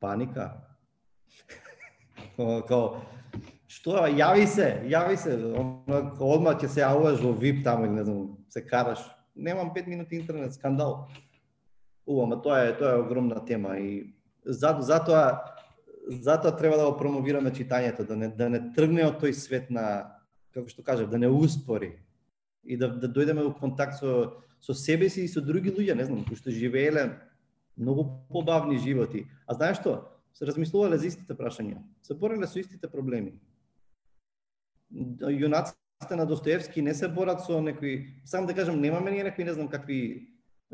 паника. Као, што, јави се, јави се, одма ќе се јавуваш во VIP таму или не знам, се караш. Немам 5 минути интернет, скандал. У, ама тоа е, тоа е огромна тема и за, затоа затоа треба да го промовираме читањето, да не да не тргне од тој свет на како што кажав, да не успори и да да дојдеме во контакт со со себе си и со други луѓе, не знам, кои што живееле многу побавни животи. А знаеш што? Се размислувале за истите прашања. Се бореле со истите проблеми. Јунаците на Достоевски не се борат со некои, сам да кажам, немаме ние некои не знам какви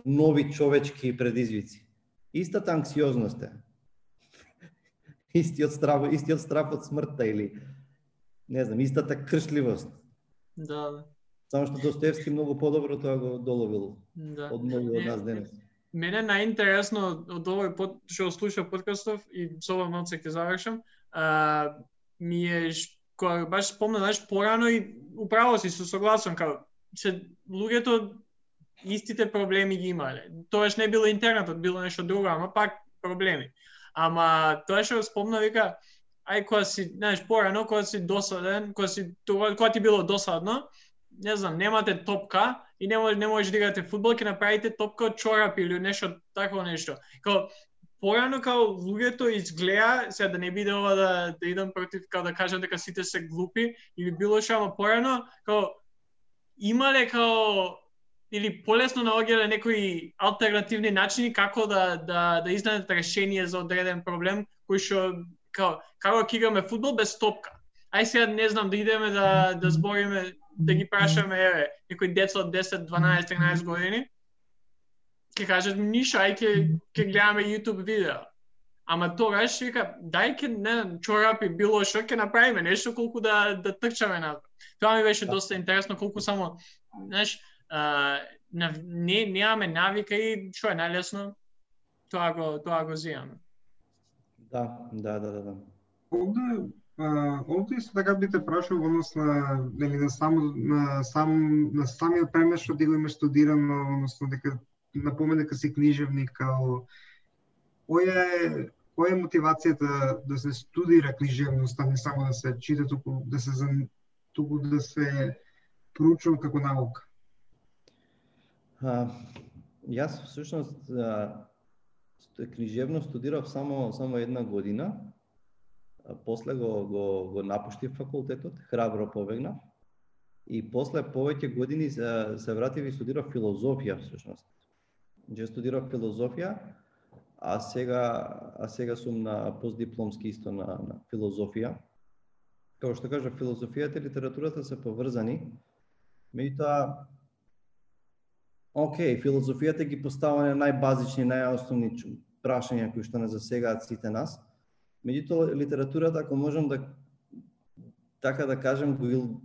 нови човечки предизвици. Истата анксиозност е истиот страв, истиот страв од смртта или не знам, истата кршливост. Да, да. Само што Достоевски многу подобро тоа го доловил Да. од многу од нас денес. Мене најинтересно од овој под што слушав подкастов и со ова малце ќе завршам, а, ми е која баш спомна, знаеш, порано и управо си со согласен као се луѓето истите проблеми ги имале. Тоаш не било интернетот, било нешто друго, ама пак проблеми. Ама тоа што спомна вика, ај кога си, знаеш, порано кога си досаден, кога си тоа кога ти било досадно, не знам, немате топка и не можеш не можеш да играте фудбал, ќе направите топка од чорапи или нешто такво нешто. Као порано као луѓето изгледа, сега да не биде ова да да идам против као да кажам дека сите се глупи или било што, ама порано као имале као или полесно наоѓале некои алтернативни начини како да да да изнајдат решение за одреден проблем кој што као како ќе играме фудбал без топка. Ај сега не знам да идеме да да збориме да ги прашаме еве некои деца од 10, 12, 13 години. Ќе кажат ништо, ај ќе ќе гледаме YouTube видео. Ама тогаш вика дај ќе не чорапи било што ќе направиме нешто колку да да трчаме на. Тоа ми беше доста интересно колку само знаеш а, нав- не немаме навика и што е најлесно тоа го тоа го зијаме. Да, да, да, да. да. Овде а, овде исто така би те прашал во однос на нели на само на сам на самиот премеш што ти го имаш студирано, односно дека напомена дека си книжевник, као која е која е мотивацијата да се студира книжевност, а не само да се чита, туку да се зан- туку да се проучува како наука? А, јас всушност а, книжевност книжевно студирав само само една година. А, после го го го напуштив факултетот, храбро побегнав. И после повеќе години се, се вратив и студирав филозофија всушност. Ја студирав филозофија, а сега а сега сум на постдипломски исто на, на филозофија. Како што кажа, филозофијата и литературата се поврзани. Меѓутоа, Океј, филозофијата ги поставува на најбазични, најосновни прашања кои што не засегаат сите нас. Меѓутоа, литературата, ако можам да така да кажам, го, ил,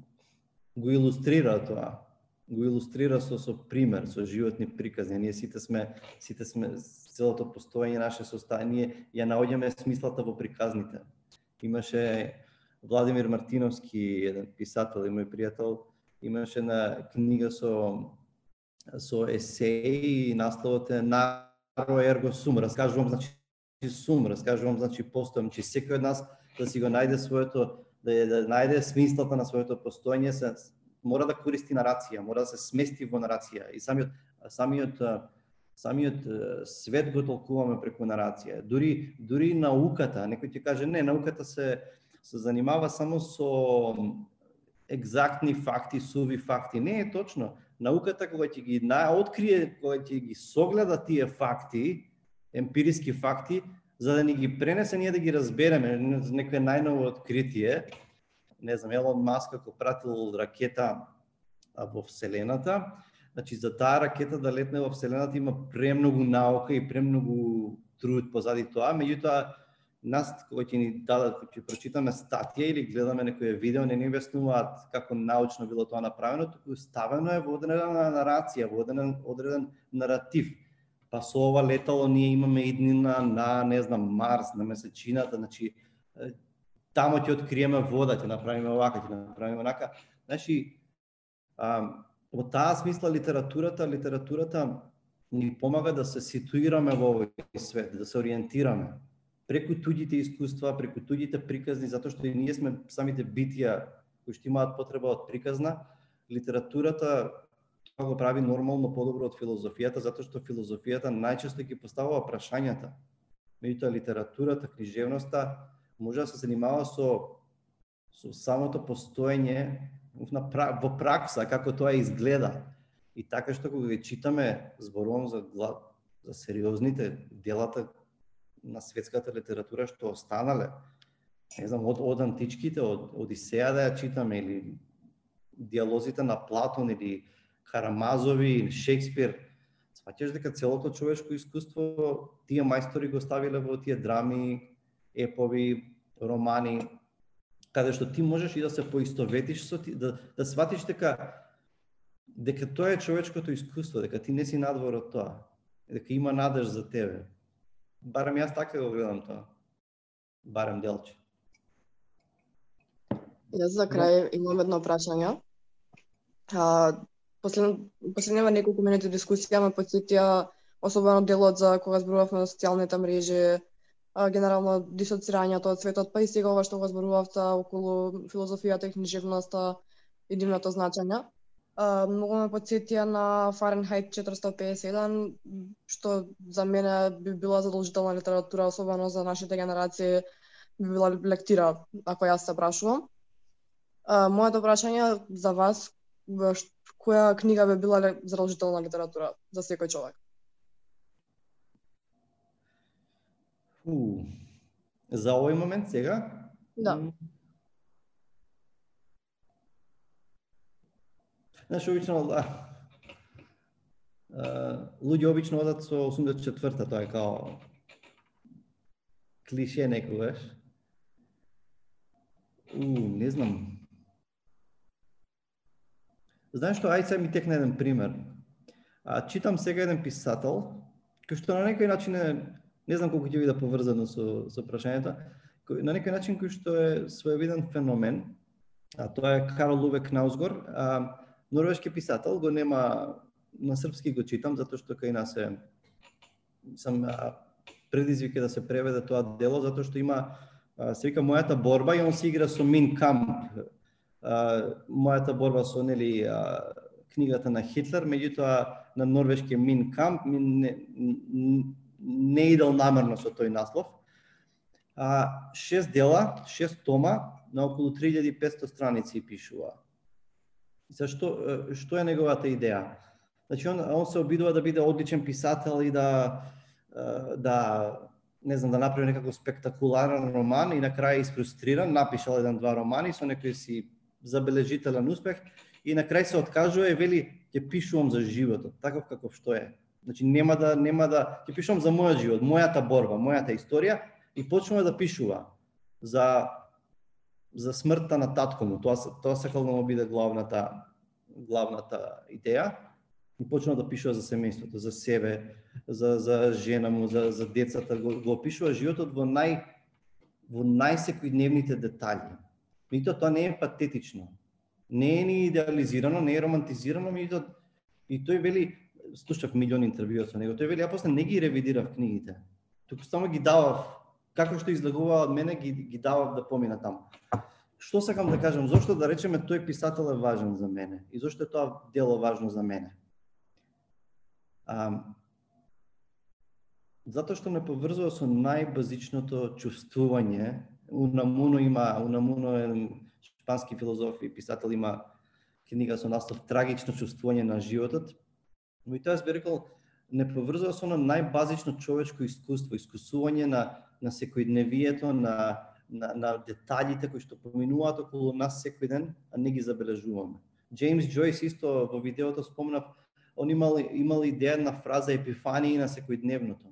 го илустрира тоа. Го илустрира со со пример, со животни приказни. Ние сите сме сите сме целото постоење наше состојание ја наоѓаме смислата во приказните. Имаше Владимир Мартиновски, еден писател и мој пријател, имаше на книга со со есеи и насловот е Наро ерго сум. Раскажувам значи сум, раскажувам значи постојам, че секој од нас да си го најде своето да, да најде смислата на своето постоење се мора да користи нарација, мора да се смести во нарација и самиот самиот самиот свет го толкуваме преку нарација. Дури дури науката, некој ќе каже не, науката се се занимава само со екзактни факти, суви факти. Не е точно. Науката кога ќе ги на открие, кога ќе ги согледа тие факти, емпириски факти, за да ни ги пренесе ние да ги разбереме, некое најново откритие. Не знам, Елон Маск ако пратил ракета во Вселената, значи за таа ракета да летне во Вселената има премногу наука и премногу труд позади тоа, меѓутоа нас кога ќе ни дадат, ќе прочитаме статија или гледаме некое видео, не ни објаснуваат како научно било тоа направено, туку ставено е во одредена нарација, во одреден, одреден наратив. Па со ова летало ние имаме иднина на, не знам, Марс, на месечината, значи тамо ќе откриеме вода, ќе направиме овака, ќе направиме онака. Значи, а, во таа смисла литературата, литературата ни помага да се ситуираме во овој свет, да се ориентираме преку туѓите искуства, преку туѓите приказни, затоа што и ние сме самите битија кои што имаат потреба од приказна, литературата тоа го прави нормално подобро од филозофијата, затоа што филозофијата најчесто ги поставува прашањата. Меѓутоа литературата, книжевноста може да се занимава со со самото постоење во пракса како тоа изгледа. И така што кога ги читаме, зборувам за за сериозните делата на светската литература што останале. Не знам, од, од античките, од Одисеја да ја читаме, или диалозите на Платон, или Карамазови, или Шекспир, сваќаш дека целото човешко искуство тие мајстори го ставиле во тие драми, епови, романи, каде што ти можеш и да се поистоветиш со ти, да, да сватиш дека дека тоа е човечкото искуство, дека ти не си надвор од тоа, дека има надеж за тебе. Барем јас така го гледам тоа. Барем делче. Јас за крај имам едно прашање. А, послед, последнива неколку минути дискусија ме подсетија особено делот за кога зборувавме на социјалните мрежи, а, генерално дисоцирањето од светот, па и сега ова што го зборувавте околу филозофијата и книжевноста и дивното значење многу ме подсетија на Фаренхайт 451, што за мене би била задолжителна литература, особено за нашите генерации, би била лектира, ако јас се прашувам. моето прашање за вас, која книга би била задолжителна литература за секој човек? Фу. За овој момент сега? Да. Знаеш, обично, а, луѓе обично одат со 84-та, тоа е као клише некогаш. У, не знам. Знаеш што, ај сега ми текне еден пример. А, читам сега еден писател, кој што на некој начин е, не знам колку ќе биде поврзано со, со прашањето, на некој начин кој што е своевиден феномен, а тоа е Карл Луве наузгор, а, норвешки писател, го нема на српски го читам затоа што кај нас е сам предизвик е да се преведе тоа дело затоа што има се вика мојата борба и он се игра со Мин Камп. мојата борба со нели книгата на Хитлер, меѓутоа на норвешки Мин Камп не, не идел намерно со тој наслов. А, шест дела, шест тома, на околу 3500 страници пишува. Зашто што е неговата идеја? Значи он он се обидува да биде одличен писател и да да не знам да направи некако спектакуларен роман и на крај испрустриран, напишал еден два романи со некој си забележителен успех и на крај се откажува и вели ќе пишувам за животот, таков каков што е. Значи нема да нема да ќе пишувам за мојот живот, мојата борба, мојата историја и почнува да пишува за за смртта на татко му. Тоа тоа сакал да му биде главната главната идеја и почнува да пишува за семејството, за себе, за за жена му, за за децата, го, го опишува животот во нај во најсекојдневните детали. Меѓутоа тоа не е патетично. Не е ни идеализирано, не е романтизирано, меѓутоа и тој вели слушав милиони интервјуа со него. Тој вели ја после не ги ревидирав книгите. Туку само ги давав како што излегуваа од мене ги, ги давав да помина таму. Што сакам да кажам, зошто да речеме тој писател е важен за мене и зошто е тоа дело важно за мене? А, затоа што не поврзува со најбазичното чувствување. Унамуно има, Унамуно е шпански филозоф и писател има книга со наслов Трагично чувствување на животот. Но и тоа би рекол не поврзува со на најбазично човечко искуство, искусување на на секојдневието, на, на, на деталите кои што поминуваат околу нас секој ден, а не ги забележуваме. Джеймс Джойс исто во видеото спомнав, он имал, имал идеја на фраза епифанија на секојдневното.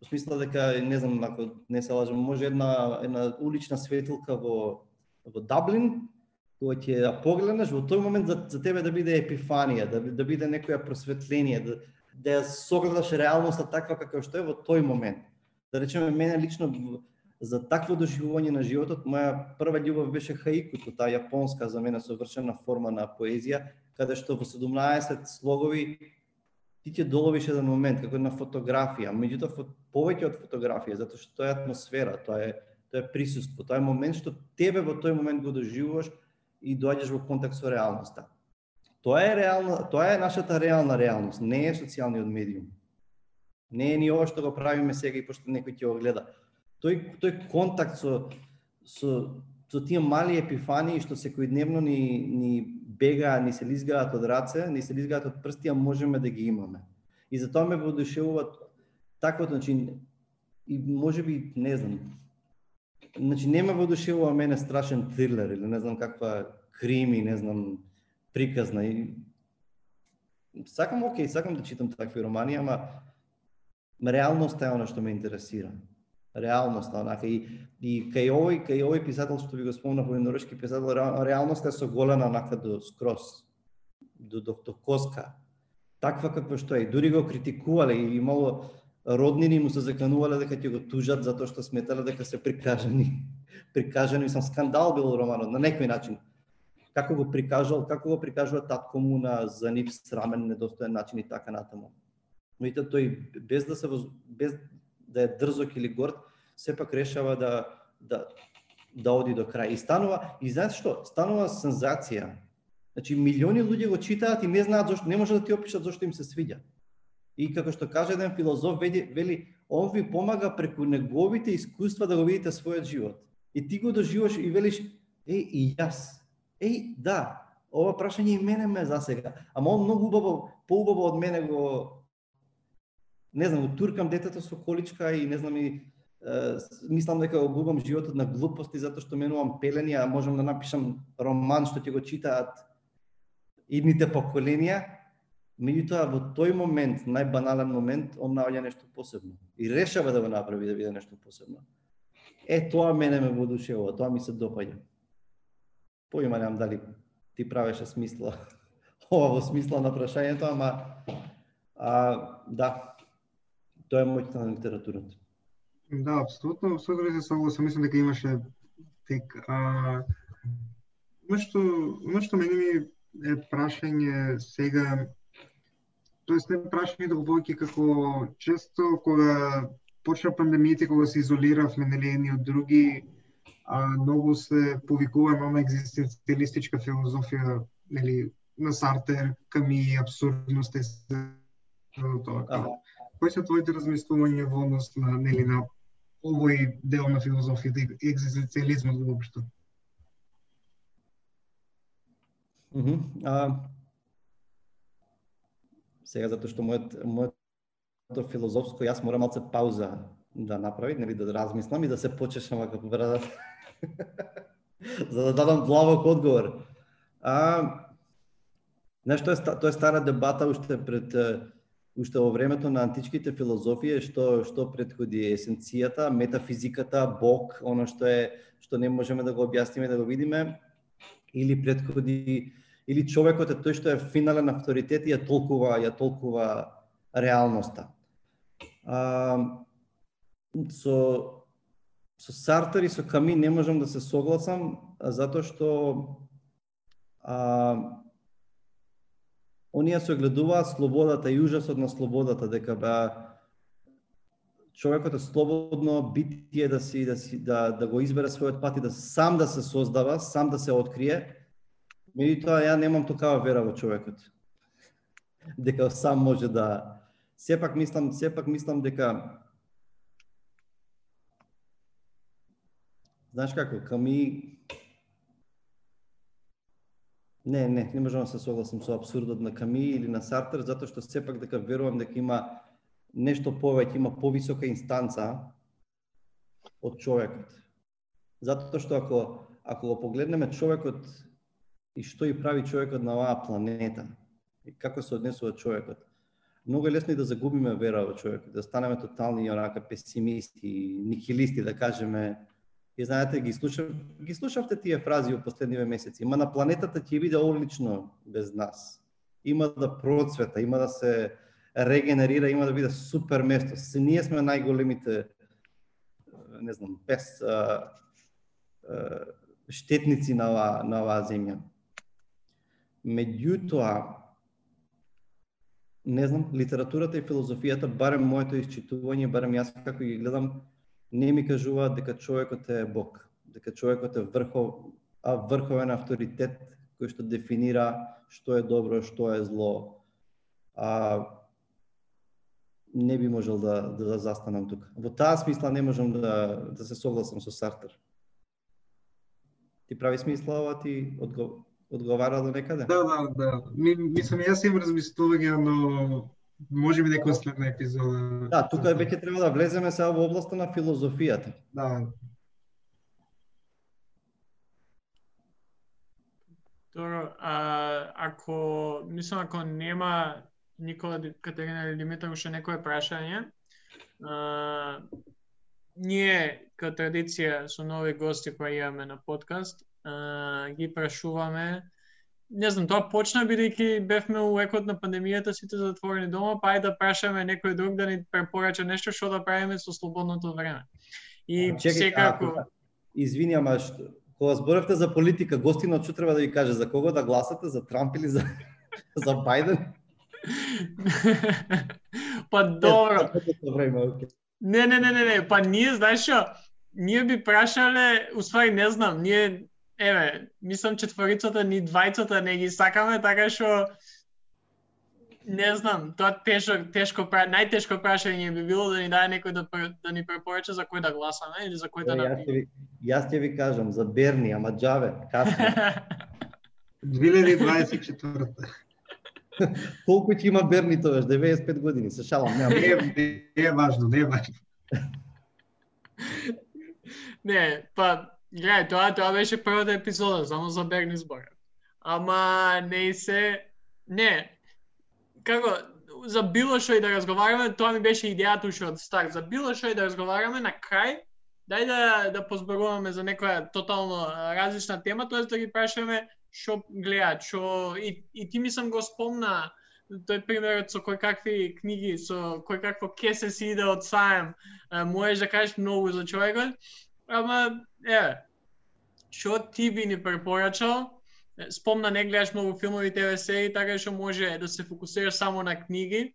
Во смисла дека не знам ако не се лажам, може една една улична светилка во во Даблин кога ќе ја погледнеш во тој момент за, за тебе да биде епифанија, да, да биде некоја просветление, да, да ја согледаш реалноста таква како што е во тој момент. Да речеме, мене лично за такво доживување на животот, моја прва љубов беше хаикуто, таа јапонска за мене совршена форма на поезија, каде што во 17 слогови ти ќе доловиш еден момент како на фотографија, меѓутоа повеќе од фотографија, затоа што тоа е атмосфера, тоа е тоа е присуство, тоа е момент што тебе во тој момент го доживуваш и доаѓаш во контакт со реалноста. Тоа е реална, тоа е нашата реална реалност, не е социјалниот медиум. Не е ни ова што го правиме сега и пошто некој ќе го гледа. Тој тој контакт со со со тие мали епифании што секојдневно ни ни бега, ни се лизгаат од раце, ни се лизгаат од прсти, а можеме да ги имаме. И затоа ме воодушевува таквото, значи и можеби не знам, значи нема воодушевува мене страшен трилер или не знам каква крими, не знам приказна и сакам окей, сакам да читам такви романи, ама реалноста е она што ме интересира. Реалноста, онака и и кај овој кај овој писател што ви го спомнав, овој норвешки писател, реалноста е соголена онака до скрос до, до, до коска. Таква каква што е. Дури го критикувале и имало роднини му се заканувале дека ќе го тужат затоа што сметале дека се прикажани. Прикажани, сам скандал бил романот на некој начин. Како го прикажал, како го прикажува татко му на за нив срамен, недостоен начин и така натаму. Но и тој без да се без да е дрзок или горд, сепак решава да да да оди до крај. И станува, и знаете што? Станува сензација. Значи милиони луѓе го читаат и не знаат зошто, не може да ти опишат зошто им се свиѓа. И како што каже еден филозоф, вели, вели он ви помага преку неговите искуства да го видите својот живот. И ти го доживаш и велиш, еј, и јас. Еј, да, ова прашање и мене ме засега. Ама он многу убаво, поубаво од мене го не знам, туркам детето со количка и не знам и е, мислам дека го губам животот на глупости затоа што менувам пелени, а можам да напишам роман што ќе го читаат идните поколенија Меѓутоа, во тој момент, најбанален момент, он наоѓа нешто посебно. И решава да го направи да биде нешто посебно. Е, тоа мене ме водушевува, тоа ми се допаѓа. Поима немам дали ти правеше смисла ова во смисла на прашањето, ама а, да, тоа е моќта на литературата. Да, апсолутно, абсолютно се согласам, мислам дека имаше тек а, нешто, нешто мене ми е прашање сега тоест не прашање да го повеќе како често кога почна пандемијата кога се изолиравме нели едни од други, а многу се повикува на екзистенцијалистичка филозофија нели на Сартер, Ками, абсурдност и се тоа. Ага. Кои се твоите размислувања во однос на нели на овој дел на филозофијата и екзистенцијализмот воопшто? Mm -hmm. а, сега затоа што мојот моето филозофско јас мора малце пауза да направи, нели да размислам и да се почешам како брадат. за да дадам длабок одговор. А знаеш, тоа е, тоа е стара дебата уште пред уште во времето на античките филозофија што што предходи есенцијата, метафизиката, Бог, оно што е што не можеме да го објасниме да го видиме или предходи или човекот е тој што е финален авторитет и ја толкува, ја толкува реалноста. А, со со Сартер и со Ками не можам да се согласам затоа што а, оние се гледуваат слободата и ужасот на слободата дека ба човекот е слободно битие да си да си да да го избере својот пат и да сам да се создава, сам да се открие Меѓутоа, ја немам токава вера во човекот. Дека сам може да... Сепак мислам, сепак мислам дека... Знаеш како, Ками... Не, не, не можам да се согласам со абсурдот на Ками или на Сартер, затоа што сепак дека верувам дека има нешто повеќе, има повисока инстанца од човекот. Затоа што ако ако го погледнеме човекот и што и прави човекот на оваа планета и како се однесува човекот. многу е лесно и да загубиме вера во човекот, да станеме тотални онака песимисти, нихилисти, да кажеме. И знаете, ги слушав, ги слушавте тие фрази во последниве месеци. Има на планетата ќе биде одлично без нас. Има да процвета, има да се регенерира, има да биде супер место. Се ние сме најголемите не знам, без а, а, штетници на оваа на оваа земја. Меѓутоа, не знам, литературата и филозофијата, барем моето исчитување, барем јас како ги гледам, не ми кажуваат дека човекот е Бог, дека човекот е врхов, а врховен авторитет кој што дефинира што е добро, што е зло. А, не би можел да, да, да застанам тука. Во таа смисла не можам да, да се согласам со Сартер. Ти прави смисла ова ти одговор? Одговара до некаде? Да, да, да. Ми, мислам, јас имам размислување, но може би некоја следна епизода. Да, тука веќе треба да влеземе сега во областа на филозофијата. Да. Добро, а, ако, мислам, ако нема Никола Катерина или Димитар уште некое прашање, а, ние, као традиција со нови гости кои имаме на подкаст, ги прашуваме не знам, тоа почна бидејќи бевме у екот на пандемијата, сите затворени дома, па ајде да прашаме некој друг да ни препорача нешто што да правиме со слободното време. И Чекай, секако а, Извини, ама што кога зборавте за политика, гостинот што треба да ви каже за кого да гласате, за Трамп или за за Бајден? па добро. Не, не, не, не, не, па ние знаеш што, ние би прашале, уствари не знам, ние еве, мислам четворицата ни двајцата не ги сакаме, така што не знам, тоа тешко тешко најтешко прашање би било да ни даде некој да да ни препорача за кој да гласаме или за кој да Јас ви јас ќе ви кажам за Берни, ама џаве, касно. 2024. Колку ќе има Берни тогаш? 95 години, се шалам, нема. Не, не, не е важно, не е важно. не, па Гледај, тоа тоа беше првата епизода, само за Берни збора. Ама не се не како за било што и да разговараме, тоа ми беше идејата уште од старт. За било што и да разговараме на крај, дај да да позборуваме за некоја тотално различна тема, тоа да ги прашаме што гледаат, што и, и ти ми сам го спомна тој примерот со кој какви книги, со кој какво кесе си иде од саем, можеш да кажеш многу за човекот, Ама, е, што ти би ни препорачал? Спомна не гледаш многу филмови ТВ серии, така што може да се фокусираш само на книги,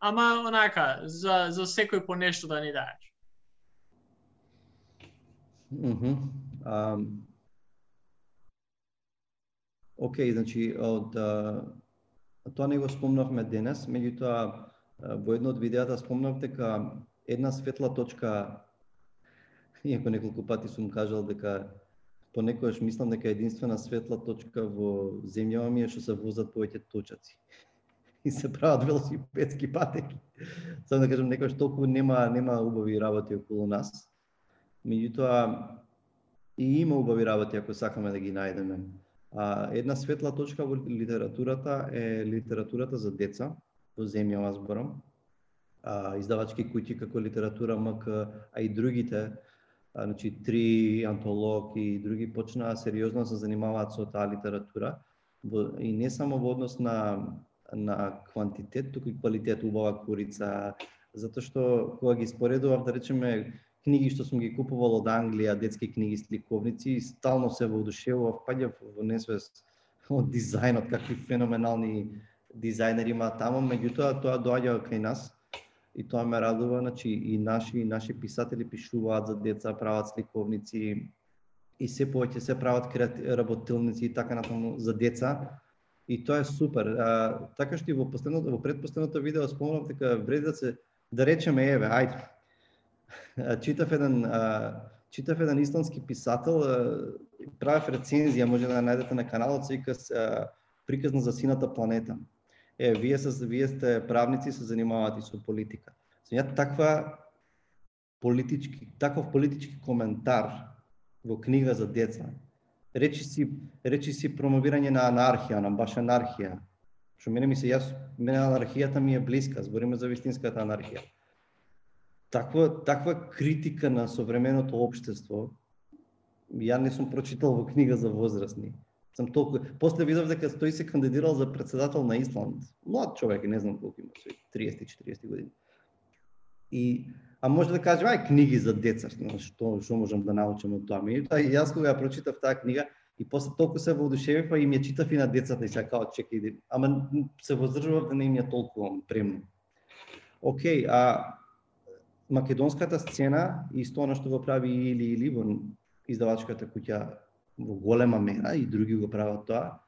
ама онака, за, за секој по нешто да ни дадеш. Mm -hmm. um, Океј, значи, од, uh, тоа не го спомнавме денес, меѓутоа во едно од видеата спомнав дека една светла точка иако неколку пати сум кажал дека понекогаш мислам дека единствена светла точка во земјава ми е што се возат повеќе точаци и се прават велосипедски патеки. Само да кажам, некојаш толку нема нема убави работи околу нас. Меѓутоа и има убави работи ако сакаме да ги најдеме. А, една светла точка во литературата е литературата за деца во земјава зборам. А, издавачки куќи како литература МК, а и другите значи три антолог и други почнаа сериозно да се занимаваат со таа литература. И не само во однос на на квантитет, туку и квалитет, убава курица, затоа што кога ги споредував, да речеме, книги што сум ги купувал од Англија, детски книги, сликовници, стално се воодушевував, паѓав во несвест од дизајнот, какви феноменални дизајнери има таму, меѓутоа тоа доаѓа кај нас и тоа ме радува, значи и наши и наши писатели пишуваат за деца, прават сликовници и се повеќе се прават работилници и така натаму за деца. И тоа е супер. А, така што и во последното во предпоследното видео спомнав дека вреди да се да речеме еве, ајде. Читав еден а, читав еден исландски писател, правев рецензија, може да најдете на каналот, се вика приказна за сината планета е, вие, се, вие сте правници, се занимавате со политика. Значи, Смејат таква политички, таков политички коментар во книга за деца, речи си, речи си промовирање на анархија, на баш анархија. Што мене ми се јас, мене анархијата ми е блиска, збориме за вистинската анархија. Таква, таква критика на современото општество, ја не сум прочитал во книга за возрастни. Сам толку после видов дека тој се кандидирал за председател на Исланд. Млад човек, не знам колку има, 30-40 години. И а може да кажем, ај книги за деца, што што можам да научам од тоа. Меѓутоа јас кога ја прочитав таа книга и после толку се воодушевив, па ми ја читав и на децата и сега као чекај, ама се воздржував да не им ја толку премно. Океј, а македонската сцена и тоа што го прави или или во издавачката куќа во голема мера и други го прават тоа.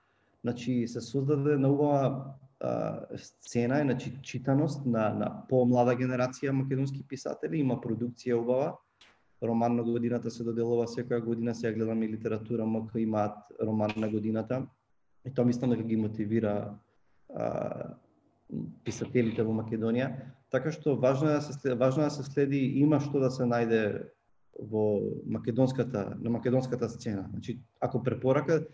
Значи се создаде на убава сцена значи читаност на на помлада генерација македонски писатели, има продукција убава. Роман на годината се доделува секоја година, сега гледаме литература МК имаат роман на годината. И тоа мислам дека ги мотивира а, писателите во Македонија. Така што важно е да се важно е да се следи, има што да се најде во македонската на македонската сцена. Значи, ако препорака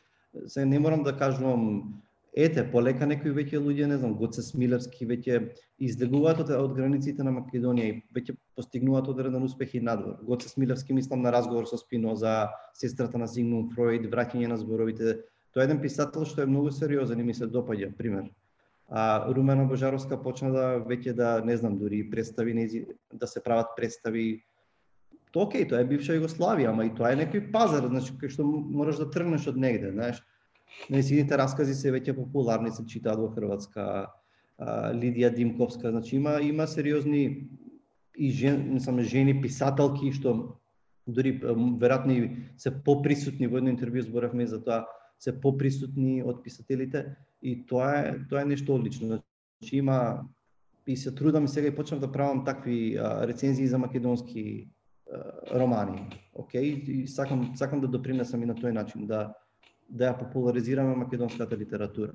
се не морам да кажувам ете, полека некои веќе луѓе, не знам, Гоце Смилевски веќе излегуваат од, од границите на Македонија и веќе постигнуваат одреден успех и надвор. Гоце Смилевски мислам на разговор со Спиноза, сестрата на Зигмунд Фройд, враќање на зборовите. Тоа е еден писател што е многу сериозен и ми се допаѓа, пример. А Румена Божаровска почна да веќе да, не знам, дури представи да се прават представи окей, тоа е бивша Југославија, ама и тоа е некој пазар, значи кај што мораш да тргнеш од негде, знаеш. Нејзините раскази се веќе популарни, се читаат во Хрватска, Лидија Димковска, значи има има сериозни и жен, не само жени писателки што дури веројатно се поприсутни во едно интервју зборавме за тоа, се поприсутни од писателите и тоа е тоа е нешто одлично. Значи има и се трудам и сега и почнав да правам такви а, рецензии за македонски романи. Океј, и сакам сакам да допринесам и на тој начин да да ја популаризираме македонската литература.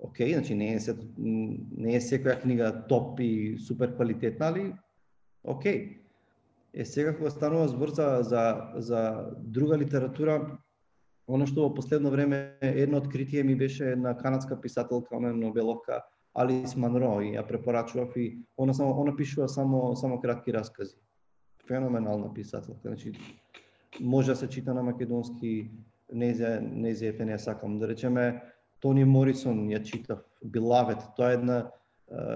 Океј, значи не е се, не е секоја книга топ и супер квалитетна, али океј. Е сега кога станува збор за, за, за друга литература, оно што во последно време едно откритие ми беше на канадска писателка, она Нобеловка, Алис Манро, и ја препорачував и она само она пишува само само кратки раскази. Феноменална писателка, значи може да се чита на македонски, незе незе ефе не сакам да речеме Тони Морисон ја читав Билавет, тоа е една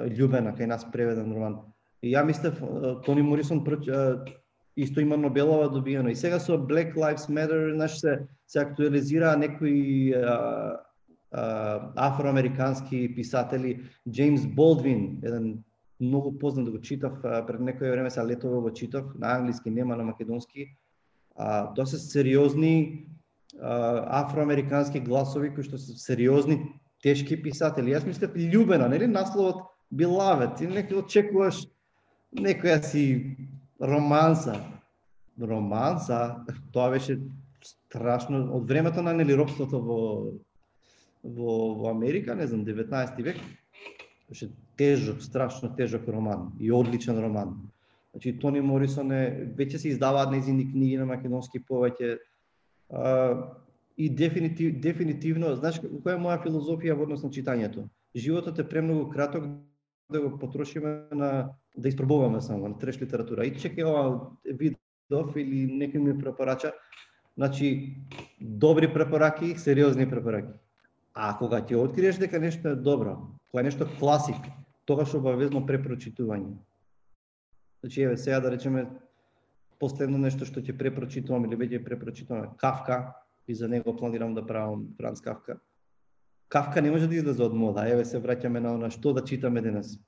љубена кај нас преведен роман. И ја мислев Тони Морисон исто има Нобелова добиено. И сега со Black Lives Matter знаеш се се актуализира некои а, а, афроамерикански писатели, Джеймс Болдвин, еден многу познат да го читав пред некој време се летове го читав на англиски, нема на македонски. А, тоа се сериозни афроамерикански гласови кои што се сериозни, тешки писатели. Јас мислев љубена, нели насловот Билавет, и некој очекуваш некоја си романса. Романса, тоа беше страшно од времето на нели робството во во во Америка, не знам, 19 век. Беше тежок, страшно тежок роман и одличен роман. Значи Тони Морисон е веќе се издаваат нејзини книги на македонски повеќе и дефинитив, дефинитивно, знаеш која е моја филозофија во однос на читањето? Животот е премногу краток да го потрошиме на да испробуваме само на треш литература. И чекај ова видов или некој ми препорача, значи добри препораки, сериозни препораки. А кога ќе откриеш дека нешто е добро, кога е нешто класик, тогаш обавезно препрочитување. Значи еве сега да речеме последно нешто што ќе препрочитувам или веќе препрочитувам Кавка и за него планирам да правам Франц Кавка. Кавка не може да излезе од мода. Еве се враќаме на она што да читаме денес.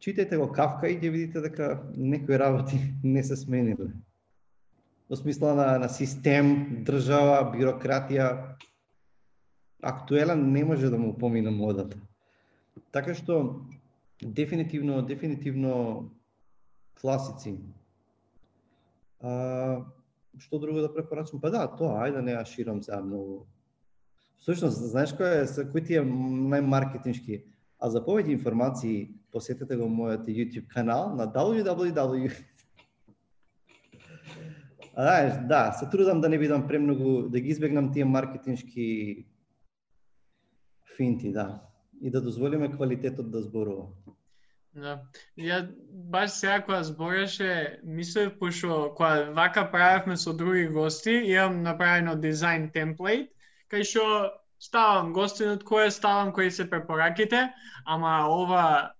Читајте го Кавка и ќе видите дека некои работи не се смениле. Во смисла на, на систем, држава, бирократија, актуелен не може да му помине модата. Така што дефинитивно, дефинитивно класици А, што друго да препорачам? Па да, тоа, ајде не ја ширам сега многу. Всушност, знаеш кој е, кој ти е најмаркетиншки? А за повеќе информации посетете го мојот YouTube канал на www. А знаеш, да, се трудам да не бидам премногу, да ги избегнам тие маркетиншки финти, да и да дозволиме квалитетот да зборува. Да. Ја баш сега кога збореше, мислев пошто кога вака правевме со други гости, имам направено дизајн темплейт, кај што ставам гостинот кој ставам кои се препораките, ама ова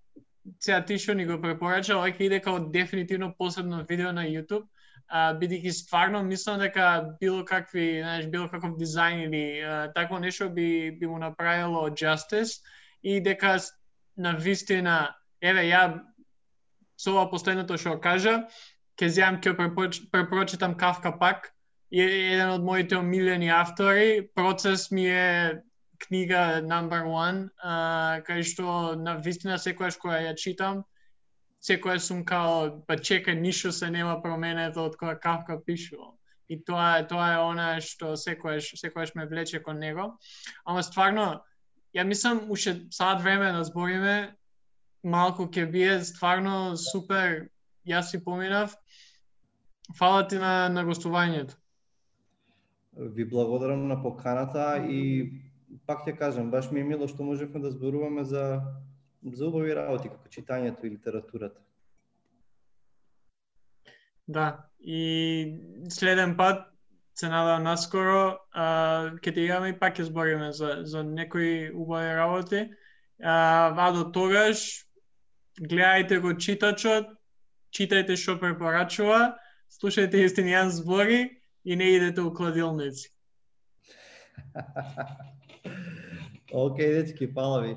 сега ти што ни го препорача, ова ќе иде као дефинитивно посебно видео на YouTube, а, бидејќи стварно мислам дека било какви, знаеш, било каков дизајн или а, такво нешто би би му направило justice и дека на вистина еве ја со ова последното што кажа, ќе земам ќе препрочитам Кавка пак, е еден од моите омилени автори, процес ми е книга number one, а, кај што на вистина секојаш која ја читам, секојаш сум као, па чека, ништо се нема променето од кога Кавка пишувал. И тоа тоа е она што секојаш секојаш ме влече кон него. Ама стварно, ја мислам уште сад време да збориме малку ќе бие стварно супер. Јас си поминав. Фала ти на, на гостувањето. Ви благодарам на поканата и пак ќе кажам, баш ми е мило што можевме да зборуваме за за убави работи како читањето и литературата. Да, и следен пат се надам наскоро ќе ти имаме и пак ќе збориме за за некои убави работи. А, а до тогаш гледајте го читачот, читајте што препорачува, слушајте Јустинијан збори и не идете у кладилници. Океј, okay, дечки, пала ви.